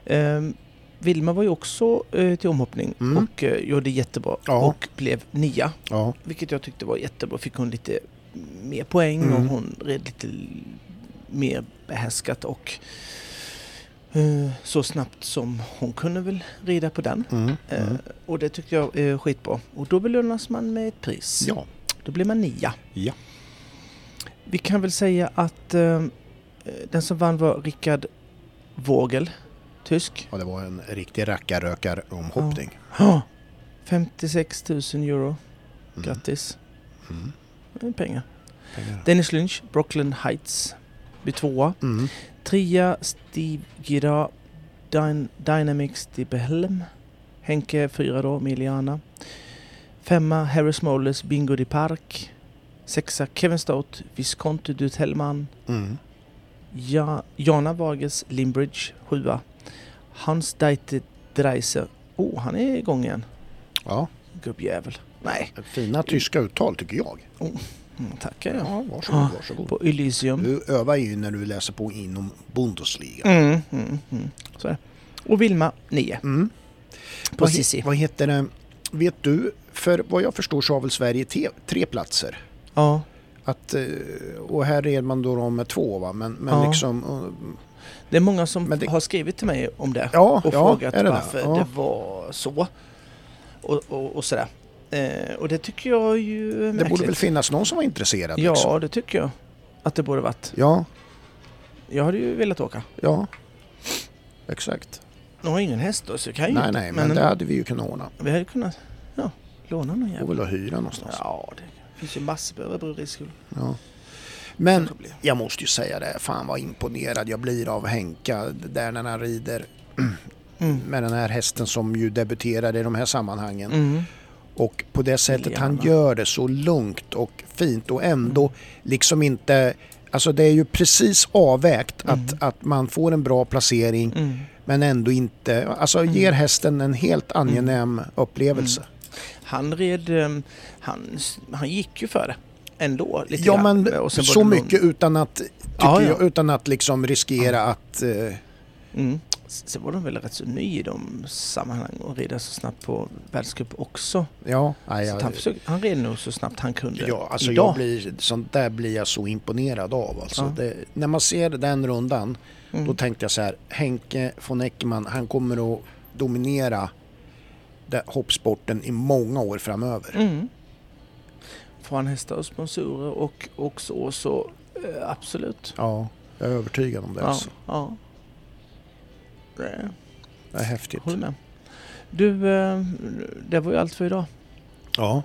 Speaker 1: Ehm, Vilma var ju också eh, till omhoppning
Speaker 2: Mm.
Speaker 1: och eh, gjorde jättebra
Speaker 2: Ja.
Speaker 1: och blev nia.
Speaker 2: Ja,
Speaker 1: Vilket jag tyckte var jättebra. Fick hon lite mer poäng
Speaker 2: Mm.
Speaker 1: och hon red lite mer behärskat och eh, så snabbt som hon kunde väl rida på den.
Speaker 2: mm,
Speaker 1: Eh,
Speaker 2: mm.
Speaker 1: och det tyckte jag är skitbra. Och då belönas man med ett pris.
Speaker 2: ja,
Speaker 1: Då blir man nia.
Speaker 2: ja.
Speaker 1: Vi kan väl säga att eh, den som vann var Rickard Vogel, tysk.
Speaker 2: Och det var en riktig rackarrökar-omhoppning.
Speaker 1: Ja. 56 000 euro.
Speaker 2: Mm.
Speaker 1: Grattis.
Speaker 2: Mm.
Speaker 1: Pengar.
Speaker 2: Pengar.
Speaker 1: Dennis Lynch, Brooklyn Heights. Blir tvåa. Trea, Steve Gira, Dyn Dynamics de Behelm. Henke fyra då, med Iliana. Femma, Harry Smollers, Bingo de Park. Sexa, Kevin Stout, Visconti du Tellman.
Speaker 2: Mm.
Speaker 1: Ja, Jana Vages, Limbridge, sjua. Hans Deite Dreiser. Oh, han är igång igen.
Speaker 2: Ja,
Speaker 1: Gubbjävel. Nej,
Speaker 2: fina tyska uttal tycker jag.
Speaker 1: Mm, tackar jag.
Speaker 2: Ja, varsågod,
Speaker 1: Ja.
Speaker 2: varsågod.
Speaker 1: På Elysium.
Speaker 2: Du övar ju när du läser på inom Bundesliga.
Speaker 1: Mm, mm, mm. Så är det. Och Vilma, nio.
Speaker 2: Mm.
Speaker 1: På
Speaker 2: Vad, vad heter det? Vet du, för vad jag förstår så har väl Sverige te- tre platser.
Speaker 1: Ja,
Speaker 2: Att, eh, och här red man då med två va? Men, men
Speaker 1: Ja.
Speaker 2: liksom... eh,
Speaker 1: det är många som
Speaker 2: det-
Speaker 1: har skrivit till mig om det.
Speaker 2: Ja,
Speaker 1: och
Speaker 2: ja,
Speaker 1: frågat
Speaker 2: är det det?
Speaker 1: varför
Speaker 2: Ja.
Speaker 1: det var så. Och, och, och sådär. Eh, och det tycker jag ju är
Speaker 2: Det
Speaker 1: märkligt.
Speaker 2: borde väl finnas någon som var intresserad?
Speaker 1: Ja,
Speaker 2: liksom.
Speaker 1: det tycker jag. Att det borde varit.
Speaker 2: ja,
Speaker 1: Jag hade ju velat åka.
Speaker 2: ja. Exakt.
Speaker 1: Nu har ingen häst då så jag kan ju
Speaker 2: Nej,
Speaker 1: inte.
Speaker 2: nej, men, det hade vi ju kunnat ordna.
Speaker 1: vi hade kunnat ja, låna någon jävel.
Speaker 2: väl att hyra någonstans.
Speaker 1: Ja, det finns ju massor på Örebro ridskola.
Speaker 2: Ja. Men jag måste ju säga det, fan vad imponerad jag blir av Henka där när han rider
Speaker 1: Mm.
Speaker 2: med den här hästen som ju debuterade i de här sammanhangen.
Speaker 1: Mm.
Speaker 2: Och på det sättet han gör det så lugnt och fint och ändå liksom inte... Alltså det är ju precis avvägt
Speaker 1: Mm.
Speaker 2: att, att man får en bra placering
Speaker 1: Mm.
Speaker 2: men ändå inte... Alltså ger hästen en helt angenäm upplevelse.
Speaker 1: Han red, ehm, han, han gick ju för det ändå lite
Speaker 2: Ja
Speaker 1: grann.
Speaker 2: men så mycket utan att,
Speaker 1: Ja, ja.
Speaker 2: Jag, utan att liksom riskera att... eh,
Speaker 1: Mm. Sen var de väl rätt så ny i de sammanhang och rida så snabbt på världscup också.
Speaker 2: ja, nej,
Speaker 1: Så han, försökte, han red nog så snabbt han kunde
Speaker 2: ja, alltså
Speaker 1: idag.
Speaker 2: jag blir, sånt där blir jag så imponerad av. Alltså.
Speaker 1: Ja.
Speaker 2: Det, när man ser den rundan
Speaker 1: Mm.
Speaker 2: Då tänkte jag så här, Henke von Eckermann, han kommer att dominera hoppsporten i många år framöver.
Speaker 1: Mm. Får han hästar och sponsorer och, och så, så eh, absolut.
Speaker 2: Ja, jag är övertygad om det.
Speaker 1: Ja,
Speaker 2: Alltså.
Speaker 1: ja.
Speaker 2: Är häftigt.
Speaker 1: håller med. Du, eh, det var ju allt för idag.
Speaker 2: Ja,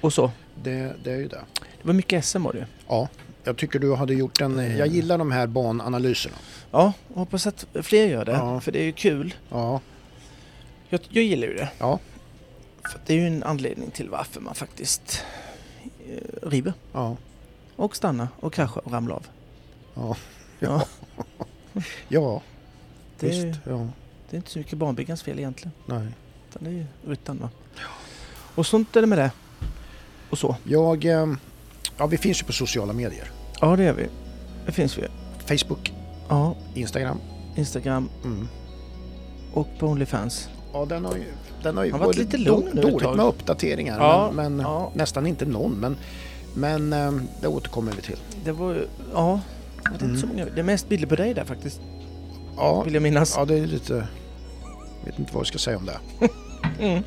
Speaker 1: Och så.
Speaker 2: det, det är ju det.
Speaker 1: Det var mycket SM var det ju.
Speaker 2: Ja, jag tycker du hade gjort en...
Speaker 1: Mm.
Speaker 2: Jag gillar de här bananalyserna.
Speaker 1: Ja, hoppas att fler gör det.
Speaker 2: Ja.
Speaker 1: För det är ju kul.
Speaker 2: Ja,
Speaker 1: Jag, jag gillar ju det.
Speaker 2: Ja.
Speaker 1: För det är ju en anledning till varför man faktiskt eh, river.
Speaker 2: ja,
Speaker 1: Och stannar och kraschar och ramlar av.
Speaker 2: ja.
Speaker 1: Ja.
Speaker 2: Ja,
Speaker 1: Det, är,
Speaker 2: visst. Ja,
Speaker 1: det är inte så mycket banbyggans fel egentligen.
Speaker 2: nej.
Speaker 1: Utan det är ju ryttaren va. Och sånt är det med det. Och så.
Speaker 2: Jag... eh, Ja, vi finns ju på sociala medier.
Speaker 1: Ja det gör vi. Det finns vi.
Speaker 2: Facebook,
Speaker 1: Ja,
Speaker 2: Instagram.
Speaker 1: Instagram
Speaker 2: Mm.
Speaker 1: och på Onlyfans.
Speaker 2: Ja, den har ju, den har ju
Speaker 1: Har varit lite lugn
Speaker 2: då-
Speaker 1: nu ett
Speaker 2: dåligt
Speaker 1: tag.
Speaker 2: med uppdateringar.
Speaker 1: Ja,
Speaker 2: men men
Speaker 1: ja.
Speaker 2: nästan inte någon. Men, men eh, det återkommer vi till.
Speaker 1: Det var ju, ja. Det, var
Speaker 2: Mm.
Speaker 1: inte så många, det är mest bilder på dig där faktiskt.
Speaker 2: Ja,
Speaker 1: Vill jag minnas.
Speaker 2: ja det är lite... Jag vet inte vad jag ska säga om det.
Speaker 1: Mm.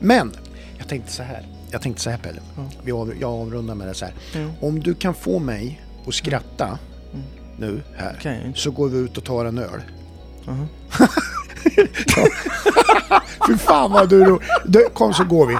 Speaker 2: Men, jag tänkte så här. Jag tänkte så här Pelle. Vi av, jag avrundar med det så här.
Speaker 1: Mm.
Speaker 2: Om du kan få mig att skratta
Speaker 1: Mm.
Speaker 2: nu här.
Speaker 1: Inte.
Speaker 2: Så går vi ut och tar en öl.
Speaker 1: Jaha.
Speaker 2: Fy fan vad du... du kom så går vi.